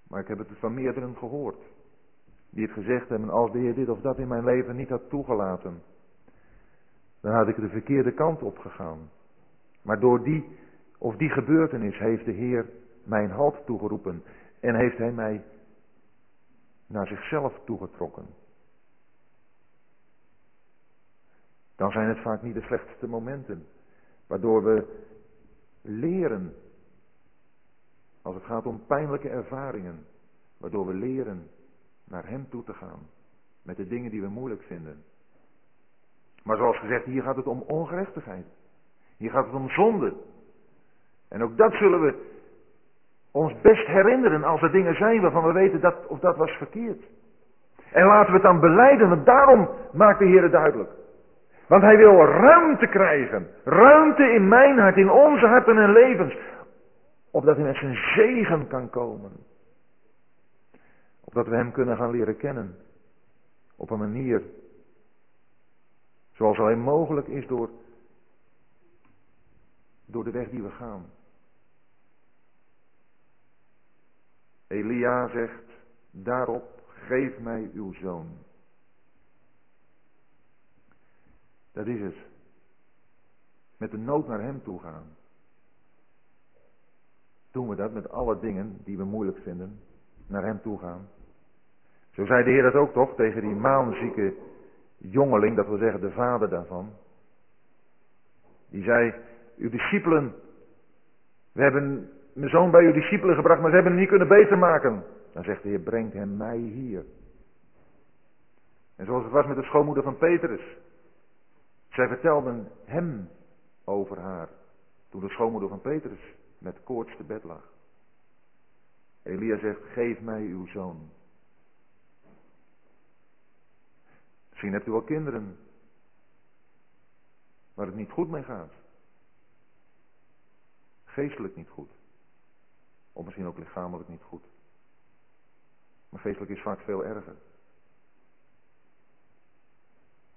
Maar ik heb het van meerdere gehoord. Die het gezegd hebben, als de Heer dit of dat in mijn leven niet had toegelaten. Dan had ik de verkeerde kant op gegaan. Maar door die of die gebeurtenis heeft de Heer mijn halt toegeroepen. En heeft hij mij naar zichzelf toegetrokken. Dan zijn het vaak niet de slechtste momenten. Waardoor we leren. Als het gaat om pijnlijke ervaringen. Waardoor we leren naar Hem toe te gaan. Met de dingen die we moeilijk vinden. Maar zoals gezegd, hier gaat het om ongerechtigheid. Hier gaat het om zonde. En ook dat zullen we ons best herinneren als er dingen zijn waarvan we weten dat of dat was verkeerd. En laten we het dan beleiden, want daarom maakt de Heer het duidelijk. Want hij wil ruimte krijgen. Ruimte in mijn hart, in onze harten en levens. Opdat hij met zijn zegen kan komen. Opdat we hem kunnen gaan leren kennen. Op een manier zoals alleen mogelijk is door, door de weg die we gaan. Elia zegt, daarop geef mij uw zoon. Dat is het. Met de nood naar hem toe gaan. Doen we dat met alle dingen die we moeilijk vinden, naar hem toe gaan. Zo zei de Heer dat ook toch tegen die maanzieke jongeling, dat wil zeggen de vader daarvan. Die zei, uw discipelen, we hebben mijn zoon bij uw discipelen gebracht, maar ze hebben hem niet kunnen beter maken. Dan zegt de Heer, brengt hem mij hier. En zoals het was met de schoonmoeder van Petrus. Zij vertelden hem over haar. Toen de schoonmoeder van Petrus met koorts te bed lag. Elia zegt, geef mij uw zoon. Misschien hebt u wel kinderen waar het niet goed mee gaat. Geestelijk niet goed. Of misschien ook lichamelijk niet goed. Maar geestelijk is vaak veel erger.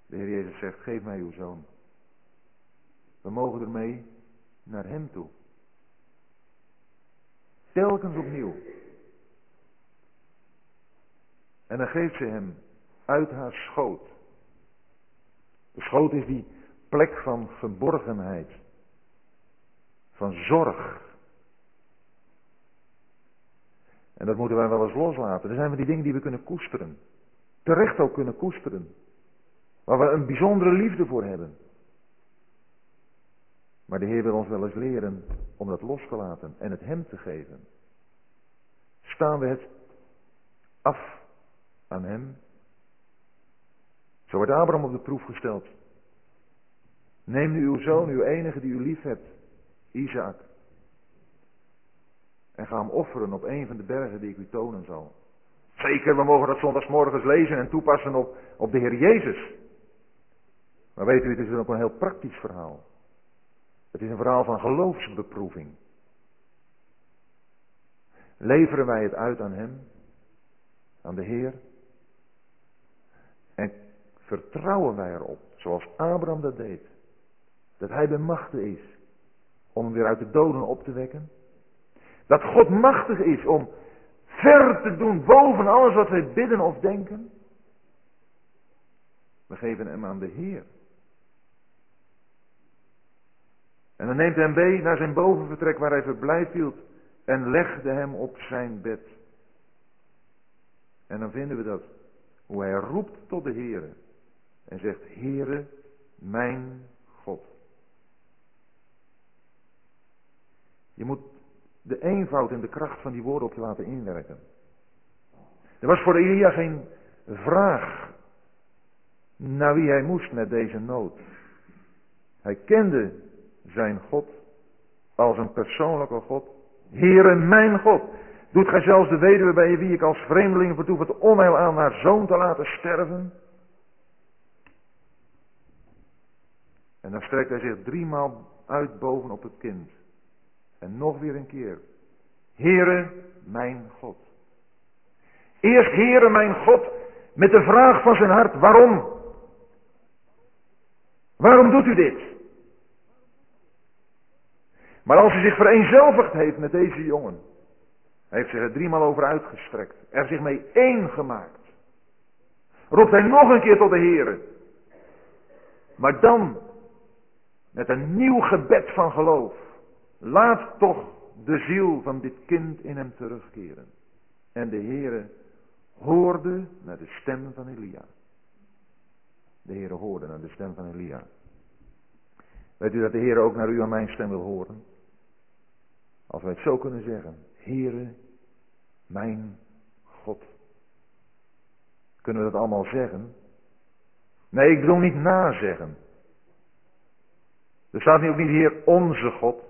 De Heer Jezus zegt, geef mij uw zoon. We mogen ermee naar hem toe. Telkens opnieuw. En dan geeft ze hem uit haar schoot. De schoot is die plek van verborgenheid. Van zorg. En dat moeten wij wel eens loslaten. Er zijn van die dingen die we kunnen koesteren. Terecht ook kunnen koesteren. Waar we een bijzondere liefde voor hebben. Maar de Heer wil ons wel eens leren om dat los te laten en het Hem te geven. Staan we het af aan Hem? Zo wordt Abraham op de proef gesteld. Neem nu uw zoon, uw enige die u lief hebt, Isaac. En ga hem offeren op een van de bergen die ik u tonen zal. Zeker, we mogen dat zondagsmorgens lezen en toepassen op, op de Heer Jezus. Maar weet u, het is ook een heel praktisch verhaal. Het is een verhaal van geloofsbeproeving. Leveren wij het uit aan Hem, aan de Heer, en vertrouwen wij erop, zoals Abraham dat deed, dat Hij de machte is om hem weer uit de doden op te wekken? Dat God machtig is om ver te doen boven alles wat wij bidden of denken? We geven hem aan de Heer. En dan neemt hij hem mee naar zijn bovenvertrek waar hij verblijf hield en legde hem op zijn bed. En dan vinden we dat, hoe hij roept tot de Heer en zegt, Heere, mijn God. Je moet de eenvoud en de kracht van die woorden op je laten inwerken. Er was voor Elia geen vraag naar wie hij moest met deze nood. Hij kende zijn God als een persoonlijke God. Heere mijn God. Doet gij zelfs de weduwe bij wie ik als vreemdeling vertoef het onheil aan haar zoon te laten sterven? En dan strekt hij zich driemaal uit bovenop het kind. En nog weer een keer. Heere, mijn God. Eerst Heere, mijn God, met de vraag van zijn hart, waarom? Waarom doet u dit? Maar als hij zich vereenzelvigd heeft met deze jongen, hij heeft zich er driemaal over uitgestrekt, er zich mee één gemaakt, roept hij nog een keer tot de Heere. Maar dan, met een nieuw gebed van geloof, laat toch de ziel van dit kind in hem terugkeren. En de Heere hoorde naar de stem van Elia. De Heere hoorde naar de stem van Elia. Weet u dat de Heer ook naar u en mijn stem wil horen? Als wij het zo kunnen zeggen. Heere, mijn God. Kunnen we dat allemaal zeggen? Nee, ik bedoel niet nazeggen. Er staat nu ook niet Heer onze God,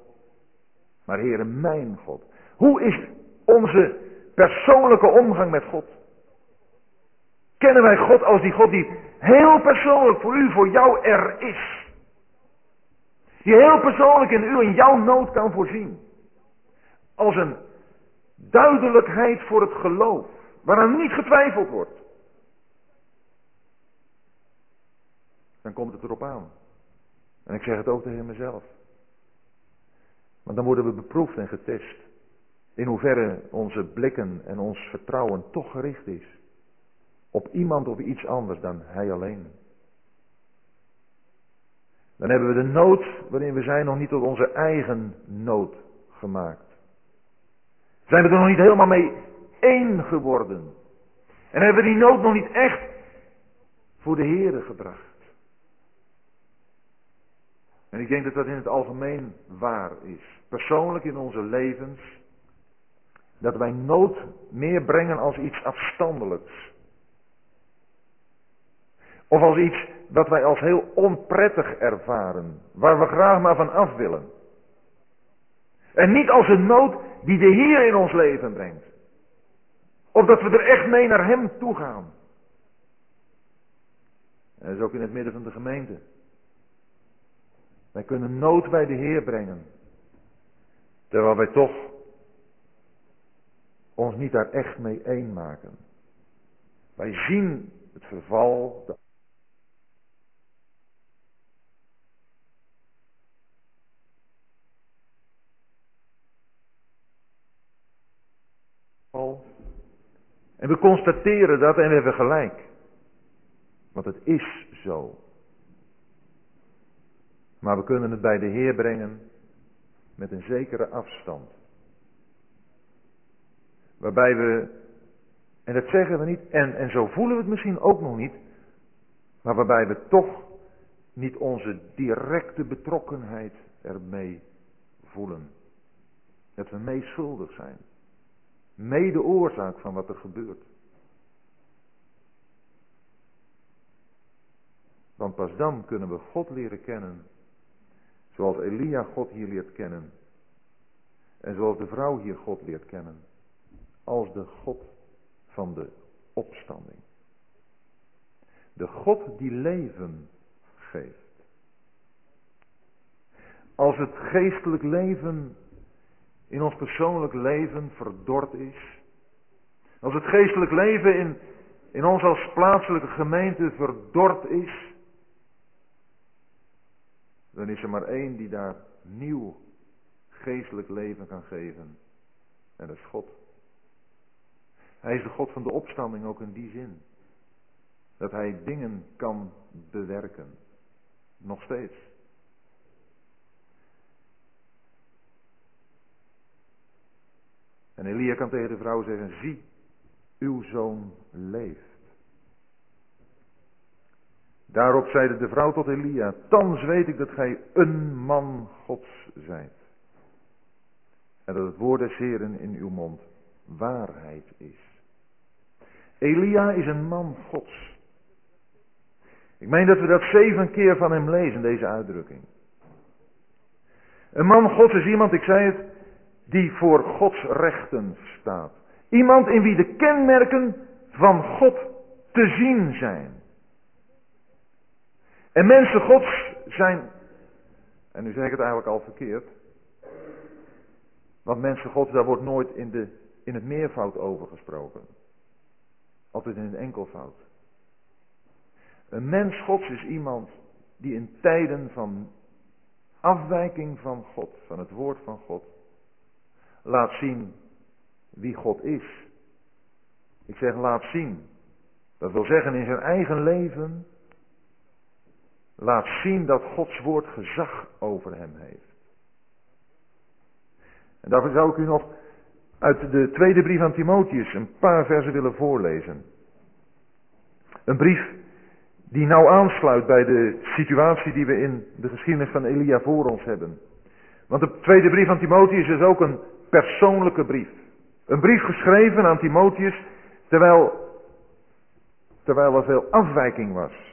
maar Heere mijn God. Hoe is onze persoonlijke omgang met God? Kennen wij God als die God die heel persoonlijk voor u, voor jou er is? Die heel persoonlijk in u en jouw nood kan voorzien. Als een duidelijkheid voor het geloof, waaraan niet getwijfeld wordt. Dan komt het erop aan. En ik zeg het ook tegen mezelf. Want dan worden we beproefd en getest. In hoeverre onze blikken en ons vertrouwen toch gericht is. Op iemand of iets anders dan hij alleen. Dan hebben we de nood waarin we zijn nog niet tot onze eigen nood gemaakt. Zijn we er nog niet helemaal mee één geworden. En hebben we die nood nog niet echt voor de Here gebracht. En ik denk dat dat in het algemeen waar is. Persoonlijk in onze levens. Dat wij nood meer brengen als iets afstandelijks. Of als iets dat wij als heel onprettig ervaren. Waar we graag maar van af willen. En niet als een nood die de Heer in ons leven brengt. Of dat we er echt mee naar Hem toe gaan. En dat is ook in het midden van de gemeente. Wij kunnen nood bij de Heer brengen. Terwijl wij toch ons niet daar echt mee een maken. Wij zien het verval, de En we constateren dat en we hebben gelijk. Want het is zo. Maar we kunnen het bij de Heer brengen met een zekere afstand. Waarbij we, en dat zeggen we niet, en, en zo voelen we het misschien ook nog niet, maar waarbij we toch niet onze directe betrokkenheid ermee voelen. Dat we meeschuldig zijn mede oorzaak van wat er gebeurt. Want pas dan kunnen we God leren kennen, zoals Elia God hier leert kennen. En zoals de vrouw hier God leert kennen, als de God van de opstanding. De God die leven geeft. Als het geestelijk leven in ons persoonlijk leven verdord is. Als het geestelijk leven in, in ons als plaatselijke gemeente verdord is. Dan is er maar één die daar nieuw geestelijk leven kan geven. En dat is God. Hij is de God van de opstanding ook in die zin. Dat hij dingen kan bewerken. Nog steeds. En Elia kan tegen de vrouw zeggen, zie, uw zoon leeft. Daarop zeide de vrouw tot Elia, thans weet ik dat gij een man gods zijt. En dat het woord des Heren in uw mond waarheid is. Elia is een man gods. Ik meen dat we dat zeven keer van hem lezen, deze uitdrukking. Een man gods is iemand, ik zei het, die voor Gods rechten staat. Iemand in wie de kenmerken van God te zien zijn. En mensen Gods zijn, en nu zeg ik het eigenlijk al verkeerd, want mensen Gods, daar wordt nooit in, de, in het meervoud over gesproken. Altijd in het enkelvoud. Een mens Gods is iemand die in tijden van afwijking van God, van het woord van God, laat zien wie God is. Ik zeg laat zien. Dat wil zeggen in zijn eigen leven laat zien dat Gods woord gezag over hem heeft. En daarvoor zou ik u nog uit de tweede brief aan Timotheus een paar versen willen voorlezen. Een brief die nauw aansluit bij de situatie die we in de geschiedenis van Elia voor ons hebben. Want de tweede brief aan Timotheus is ook een persoonlijke brief. Een brief geschreven aan Timotheus terwijl, terwijl er veel afwijking was.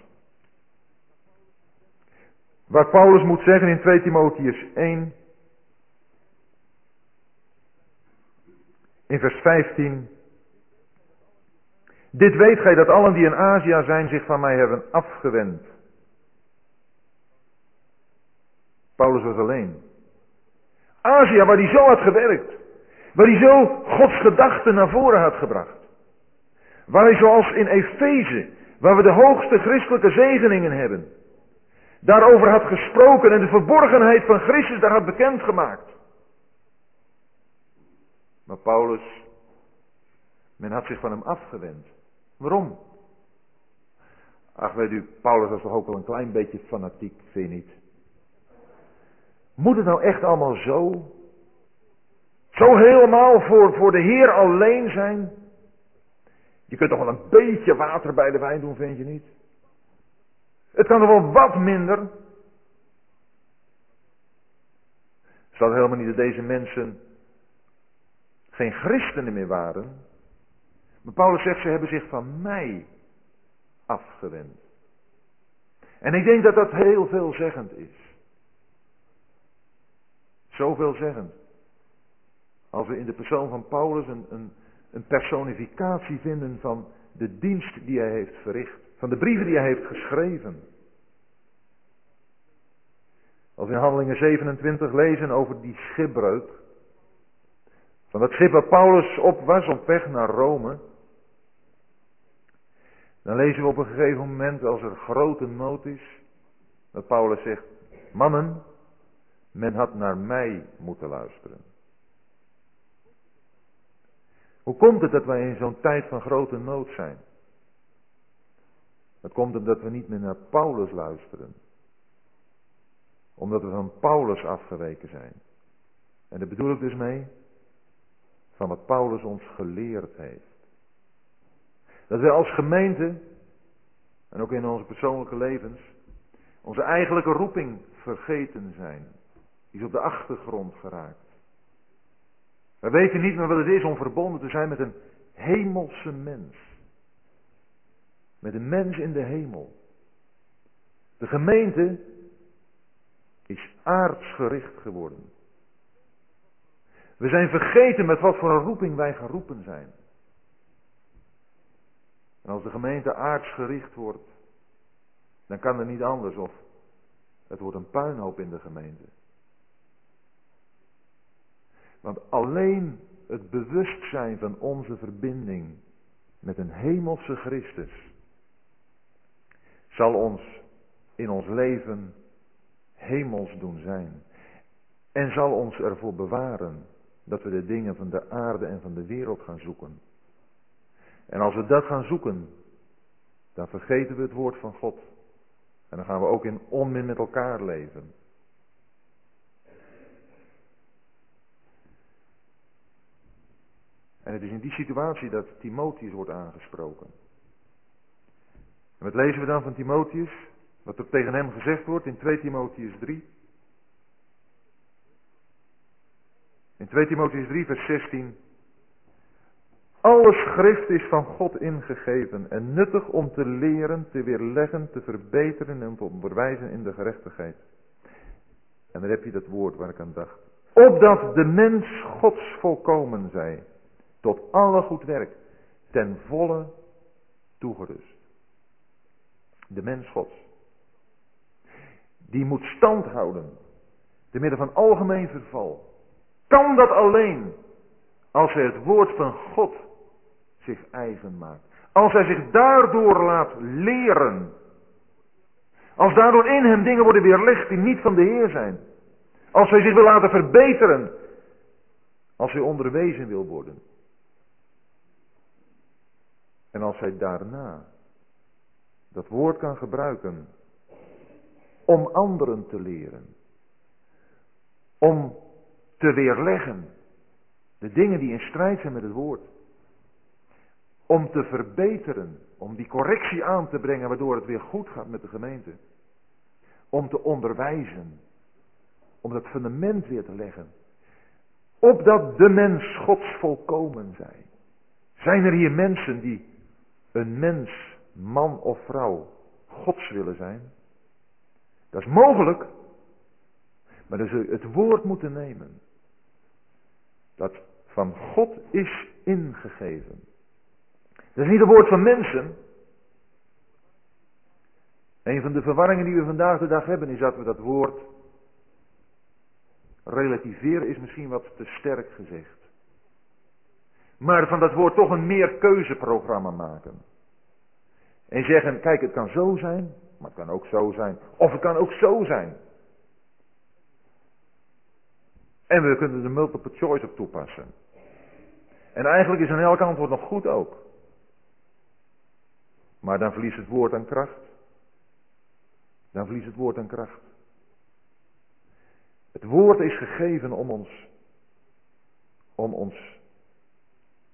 Waar Paulus moet zeggen in 2 Timotheus 1, in vers 15. Dit weet gij dat allen die in Azië zijn zich van mij hebben afgewend. Paulus was alleen. Azië, waar hij zo had gewerkt. Waar hij zo Gods gedachten naar voren had gebracht. Waar hij zoals in Efeze, waar we de hoogste christelijke zegeningen hebben. Daarover had gesproken en de verborgenheid van Christus daar had bekendgemaakt. Maar Paulus, men had zich van hem afgewend. Waarom? Ach, weet u, Paulus was toch ook wel een klein beetje fanatiek, vind je niet? Moet het nou echt allemaal zo? Zo helemaal voor, voor de Heer alleen zijn? Je kunt toch wel een beetje water bij de wijn doen, vind je niet? Het kan er wel wat minder. Het helemaal niet dat deze mensen geen christenen meer waren. Maar Paulus zegt, ze hebben zich van mij afgewend. En ik denk dat dat heel veelzeggend is. Zoveelzeggend. Als we in de persoon van Paulus een, een, een personificatie vinden van de dienst die hij heeft verricht. Van de brieven die hij heeft geschreven. Als we in Handelingen 27 lezen over die schipbreuk. Van dat schip waar Paulus op was op weg naar Rome. Dan lezen we op een gegeven moment als er grote nood is. Dat Paulus zegt, mannen, men had naar mij moeten luisteren. Hoe komt het dat wij in zo'n tijd van grote nood zijn? Dat komt omdat we niet meer naar Paulus luisteren. Omdat we van Paulus afgeweken zijn. En daar bedoel ik dus mee van wat Paulus ons geleerd heeft. Dat wij als gemeente, en ook in onze persoonlijke levens, onze eigenlijke roeping vergeten zijn. Die is op de achtergrond geraakt. We weten niet meer wat het is om verbonden te zijn met een hemelse mens. Met een mens in de hemel. De gemeente is aardsgericht geworden. We zijn vergeten met wat voor een roeping wij geroepen zijn. En als de gemeente aardsgericht wordt, dan kan er niet anders of het wordt een puinhoop in de gemeente. Want alleen het bewustzijn van onze verbinding met een hemelse Christus zal ons in ons leven hemels doen zijn. En zal ons ervoor bewaren dat we de dingen van de aarde en van de wereld gaan zoeken. En als we dat gaan zoeken, dan vergeten we het woord van God. En dan gaan we ook in onmin met elkaar leven. En het is in die situatie dat Timotheus wordt aangesproken. En wat lezen we dan van Timotheus? Wat er tegen hem gezegd wordt in 2 Timotheus 3. In 2 Timotheus 3, vers 16. Alle schrift is van God ingegeven en nuttig om te leren, te weerleggen, te verbeteren en te onderwijzen in de gerechtigheid. En dan heb je dat woord waar ik aan dacht. Opdat de mens Gods volkomen zij, tot alle goed werk, ten volle toegerust. De mens Gods. Die moet stand houden, te midden van algemeen verval. Kan dat alleen als hij het woord van God zich eigen maakt. Als hij zich daardoor laat leren. Als daardoor in hem dingen worden weerlegd die niet van de Heer zijn. Als hij zich wil laten verbeteren. Als hij onderwezen wil worden. En als hij daarna dat woord kan gebruiken om anderen te leren. Om te weerleggen de dingen die in strijd zijn met het woord. Om te verbeteren, om die correctie aan te brengen waardoor het weer goed gaat met de gemeente. Om te onderwijzen, om dat fundament weer te leggen. Opdat de mens Gods volkomen zij. Zijn er hier mensen die een mens, man of vrouw, Gods willen zijn? Dat is mogelijk, maar dan zul het woord moeten nemen. Dat van God is ingegeven. Dat is niet een woord van mensen. Een van de verwarringen die we vandaag de dag hebben is dat we dat woord relativeren is misschien wat te sterk gezegd. Maar van dat woord toch een meerkeuzeprogramma maken. En zeggen, kijk het kan zo zijn, maar het kan ook zo zijn. Of het kan ook zo zijn. En we kunnen de multiple choice op toepassen. En eigenlijk is dan elk antwoord nog goed ook. Maar dan verliest het woord aan kracht. Dan verliest het woord aan kracht. Het woord is gegeven om ons, om ons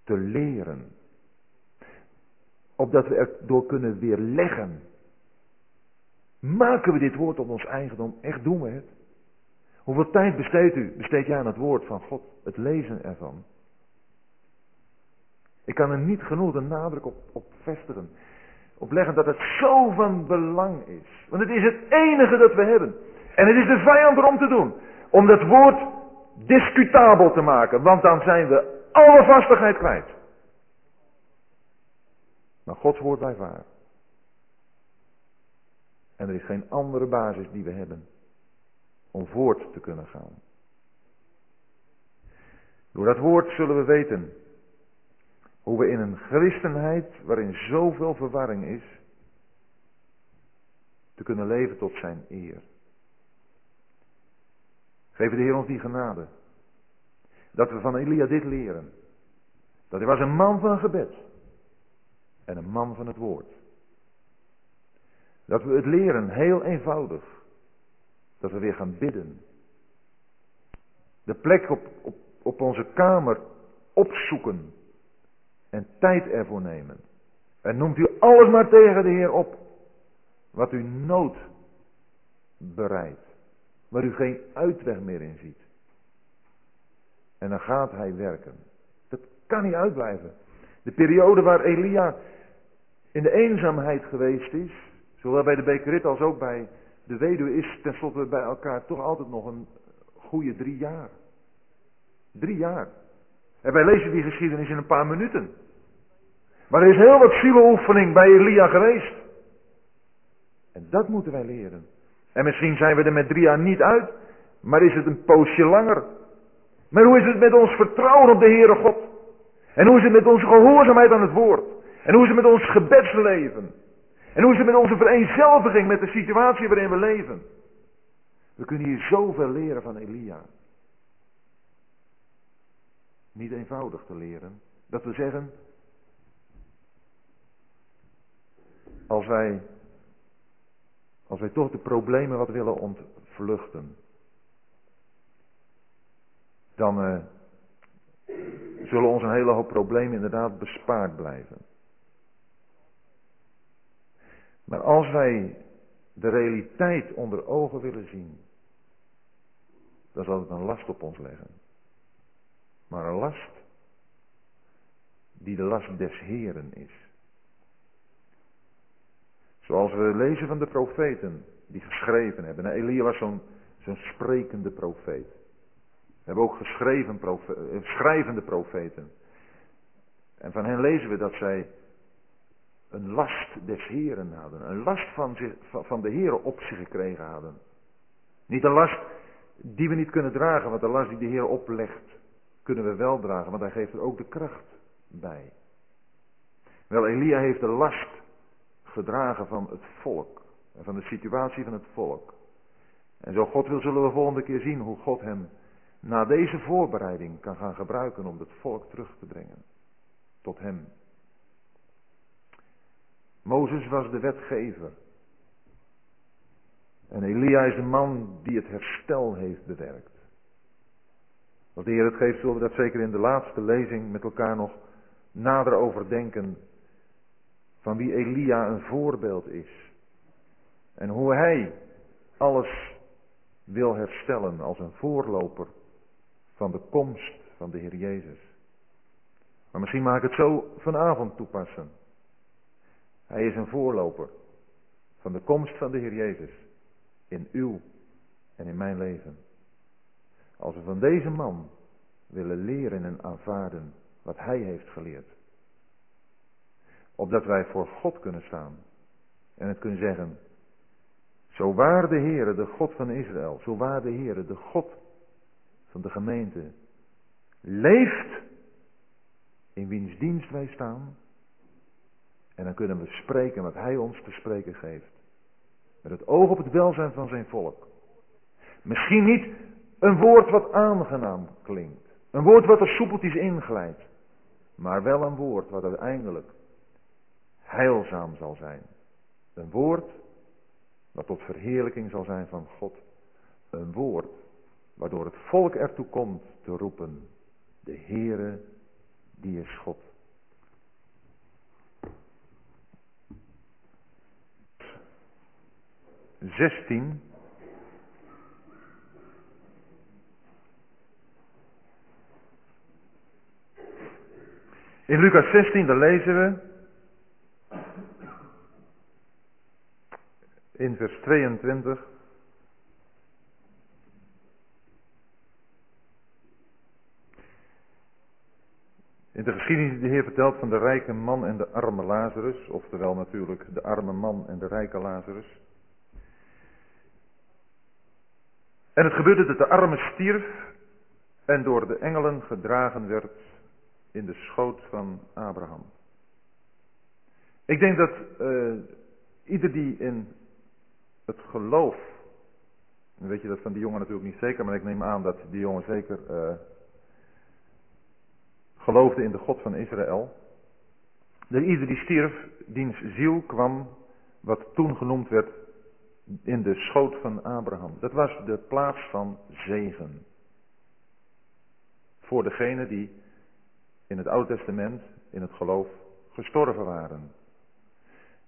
te leren. Opdat we er door kunnen weerleggen. Maken we dit woord op ons eigendom? Echt doen we het? Hoeveel tijd besteedt u, besteed jij aan het woord van God, het lezen ervan? Ik kan er niet genoeg de nadruk op, op vestigen. Op leggen dat het zo van belang is. Want het is het enige dat we hebben. En het is de vijand erom te doen. Om dat woord discutabel te maken. Want dan zijn we alle vastigheid kwijt. Maar Gods woord blijft waar. En er is geen andere basis die we hebben om voort te kunnen gaan. Door dat woord zullen we weten hoe we in een christenheid waarin zoveel verwarring is, te kunnen leven tot zijn eer. Geef de Heer ons die genade. Dat we van Elia dit leren. Dat hij was een man van gebed. En een man van het woord. Dat we het leren heel eenvoudig. Dat we weer gaan bidden. De plek op, op, op onze kamer opzoeken. En tijd ervoor nemen. En noemt u alles maar tegen de Heer op. Wat u nood bereidt. Waar u geen uitweg meer in ziet. En dan gaat hij werken. Dat kan niet uitblijven. De periode waar Elia in de eenzaamheid geweest is, zowel bij de Bekerit als ook bij de weduwe, is tenslotte bij elkaar toch altijd nog een goede drie jaar. Drie jaar. En wij lezen die geschiedenis in een paar minuten. Maar er is heel wat zielenoefening bij Elia geweest. En dat moeten wij leren. En misschien zijn we er met drie jaar niet uit, maar is het een poosje langer. Maar hoe is het met ons vertrouwen op de Heere God? En hoe is het met onze gehoorzaamheid aan het woord? En hoe is het met ons gebedsleven? En hoe is het met onze vereenzelviging met de situatie waarin we leven? We kunnen hier zoveel leren van Elia. Niet eenvoudig te leren. Dat we zeggen, als wij, als wij toch de problemen wat willen ontvluchten, dan uh, zullen ons een hele hoop problemen inderdaad bespaard blijven. Maar als wij de realiteit onder ogen willen zien, dan zal het een last op ons leggen. Maar een last die de last des Heren is. Zoals we lezen van de profeten die geschreven hebben. Nou, Elia was zo'n zo'n sprekende profeet. We hebben ook geschreven profe schrijvende profeten. En van hen lezen we dat zij een last des Heren hadden. Een last van, van de Heren op zich gekregen hadden. Niet een last die we niet kunnen dragen, want de last die de Heer oplegt, kunnen we wel dragen, want hij geeft er ook de kracht bij. Wel, Elia heeft de last gedragen van het volk en van de situatie van het volk. En zo God wil, zullen we volgende keer zien hoe God hem na deze voorbereiding kan gaan gebruiken om het volk terug te brengen tot hem. Mozes was de wetgever. En Elia is de man die het herstel heeft bewerkt. Als de Heer het geeft, zullen we dat zeker in de laatste lezing met elkaar nog nader overdenken. Van wie Elia een voorbeeld is. En hoe hij alles wil herstellen als een voorloper van de komst van de Heer Jezus. Maar misschien mag ik het zo vanavond toepassen. Hij is een voorloper van de komst van de Heer Jezus in uw en in mijn leven. Als we van deze man willen leren en aanvaarden wat hij heeft geleerd. Opdat wij voor God kunnen staan en het kunnen zeggen. Zo waar de Heere, de God van Israël, zo waar de Heere, de God van de gemeente, leeft in wiens dienst wij staan. En dan kunnen we spreken wat hij ons te spreken geeft. Met het oog op het welzijn van zijn volk. Misschien niet een woord wat aangenaam klinkt. Een woord wat er soepeltjes inglijdt. Maar wel een woord wat uiteindelijk heilzaam zal zijn. Een woord wat tot verheerlijking zal zijn van God. Een woord waardoor het volk ertoe komt te roepen. De Heere, die is God. 16. In Lucas 16, daar lezen we in vers 22. In de geschiedenis die de Heer vertelt van de rijke man en de arme Lazarus, oftewel natuurlijk de arme man en de rijke Lazarus. En het gebeurde dat de arme stierf en door de engelen gedragen werd in de schoot van Abraham. Ik denk dat uh, ieder die in het geloof, weet je dat van die jongen natuurlijk niet zeker, maar ik neem aan dat die jongen zeker uh, geloofde in de God van Israël. Dat ieder die stierf, diens ziel kwam, wat toen genoemd werd in de schoot van Abraham. Dat was de plaats van zegen. Voor degenen die in het Oude Testament, in het geloof, gestorven waren.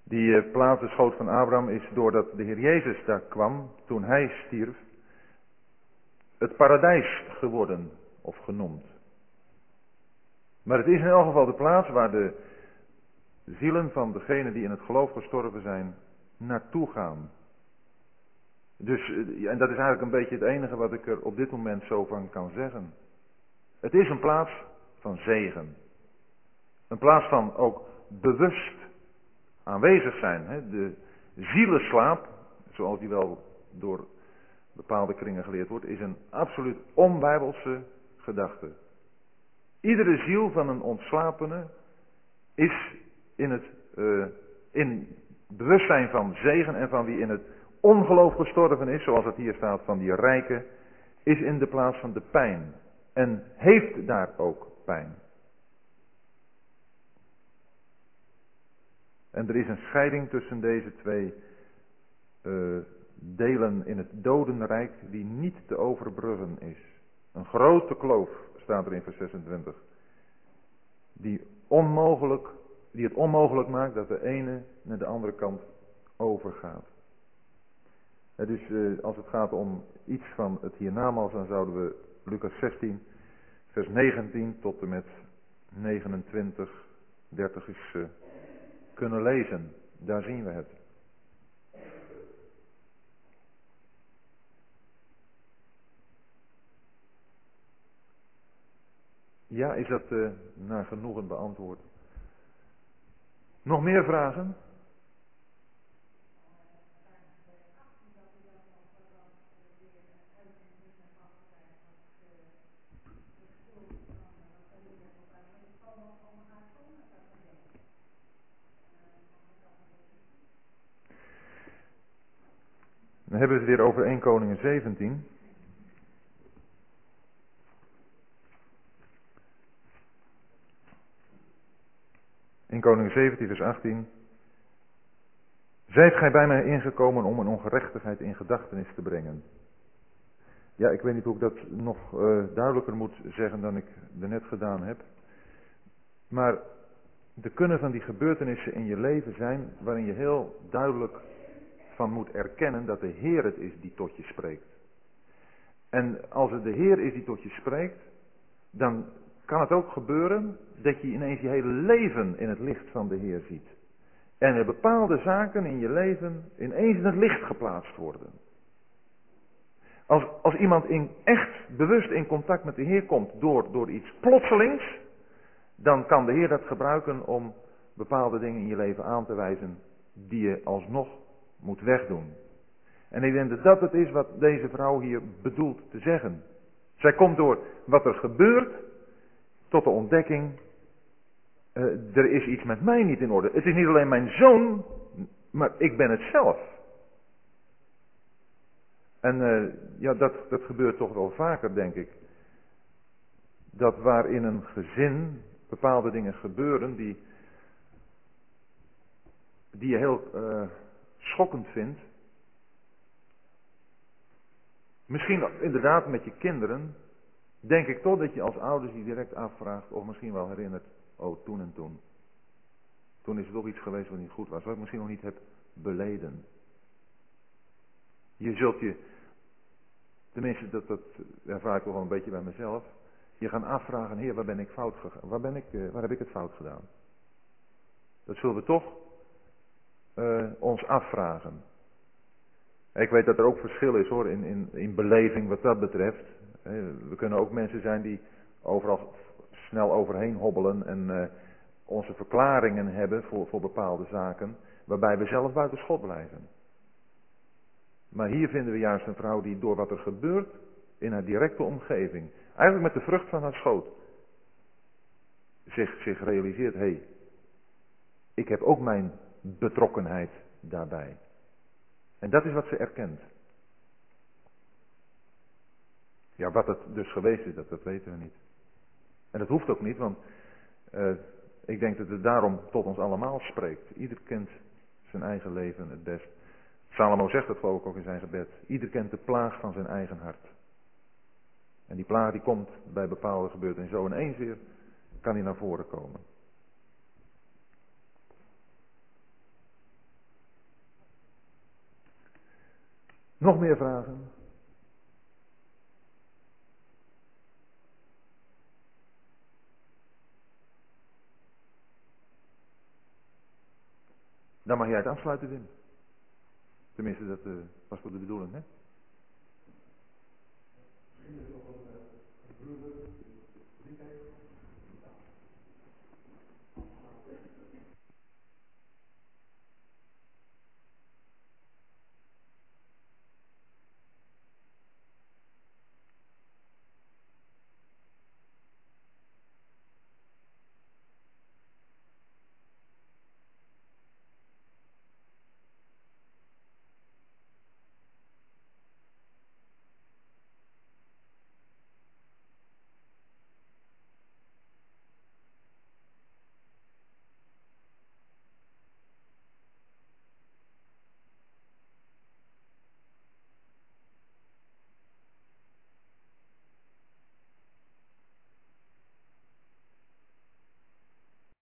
Die eh, plaats, de schoot van Abraham, is doordat de Heer Jezus daar kwam, toen hij stierf, het paradijs geworden of genoemd. Maar het is in elk geval de plaats waar de zielen van degenen die in het geloof gestorven zijn, naartoe gaan. Dus, eh, en dat is eigenlijk een beetje het enige wat ik er op dit moment zo van kan zeggen. Het is een plaats van zegen. Een plaats van ook bewust aanwezig zijn. Hè? De zielenslaap, zoals die wel door bepaalde kringen geleerd wordt, is een absoluut onbijbelse gedachte. Iedere ziel van een ontslapene is in het uh, in bewustzijn van zegen en van wie in het ongeloof gestorven is, zoals het hier staat van die rijke, is in de plaats van de pijn. En heeft daar ook pijn. En er is een scheiding tussen deze twee uh, delen in het dodenrijk die niet te overbruggen is. Een grote kloof staat er in vers 26. Die onmogelijk, die het onmogelijk maakt dat de ene naar de andere kant overgaat. Dus uh, als het gaat om iets van het hiernamaals, dan zouden we Lucas 16, vers 19 tot en met 29, 30 is kunnen lezen. Daar zien we het. Ja, is dat uh, naar genoegen beantwoord? Nog meer vragen? Dan hebben we het weer over 1 Koningen 17. In Koningen 17 vers 18. Zijt gij bij mij ingekomen om een ongerechtigheid in gedachtenis te brengen? Ja, ik weet niet hoe ik dat nog uh, duidelijker moet zeggen dan ik er net gedaan heb. Maar er kunnen van die gebeurtenissen in je leven zijn waarin je heel duidelijk van moet erkennen dat de Heer het is die tot je spreekt. En als het de Heer is die tot je spreekt, dan kan het ook gebeuren dat je ineens je hele leven in het licht van de Heer ziet. En er bepaalde zaken in je leven ineens in het licht geplaatst worden. Als, als iemand in, echt bewust in contact met de Heer komt door, door iets plotselings, dan kan de Heer dat gebruiken om bepaalde dingen in je leven aan te wijzen die je alsnog moet wegdoen. En ik denk dat dat het is wat deze vrouw hier bedoelt te zeggen. Zij komt door wat er gebeurt tot de ontdekking, uh, er is iets met mij niet in orde. Het is niet alleen mijn zoon, maar ik ben het zelf. En uh, ja, dat, dat gebeurt toch wel vaker, denk ik. Dat waar in een gezin bepaalde dingen gebeuren die, die heel uh, schokkend vindt. Misschien inderdaad met je kinderen, denk ik toch dat je als ouders je direct afvraagt of misschien wel herinnert, oh toen en toen. Toen is er toch iets geweest wat niet goed was, wat ik misschien nog niet heb beleden. Je zult je, tenminste dat, dat ervaar ik wel een beetje bij mezelf, je gaan afvragen, heer waar ben ik fout gegaan, waar, ben ik, eh, waar heb ik het fout gedaan? Dat zullen we toch uh, ons afvragen. Ik weet dat er ook verschil is hoor in, in, in beleving wat dat betreft. We kunnen ook mensen zijn die overal snel overheen hobbelen en uh, onze verklaringen hebben voor, voor bepaalde zaken, waarbij we zelf buiten schot blijven. Maar hier vinden we juist een vrouw die door wat er gebeurt in haar directe omgeving, eigenlijk met de vrucht van haar schoot, zich, zich realiseert, hé, hey, ik heb ook mijn betrokkenheid daarbij. En dat is wat ze erkent. Ja, wat het dus geweest is, dat, dat weten we niet. En dat hoeft ook niet, want uh, ik denk dat het daarom tot ons allemaal spreekt. Ieder kent zijn eigen leven het best. Salomo zegt dat geloof ik ook in zijn gebed. Ieder kent de plaag van zijn eigen hart. En die plaag die komt bij bepaalde gebeurtenissen. Zo ineens weer kan hij naar voren komen. Nog meer vragen? Dan mag jij het afsluiten, Wim. Tenminste, dat uh, was toch de bedoeling, hè?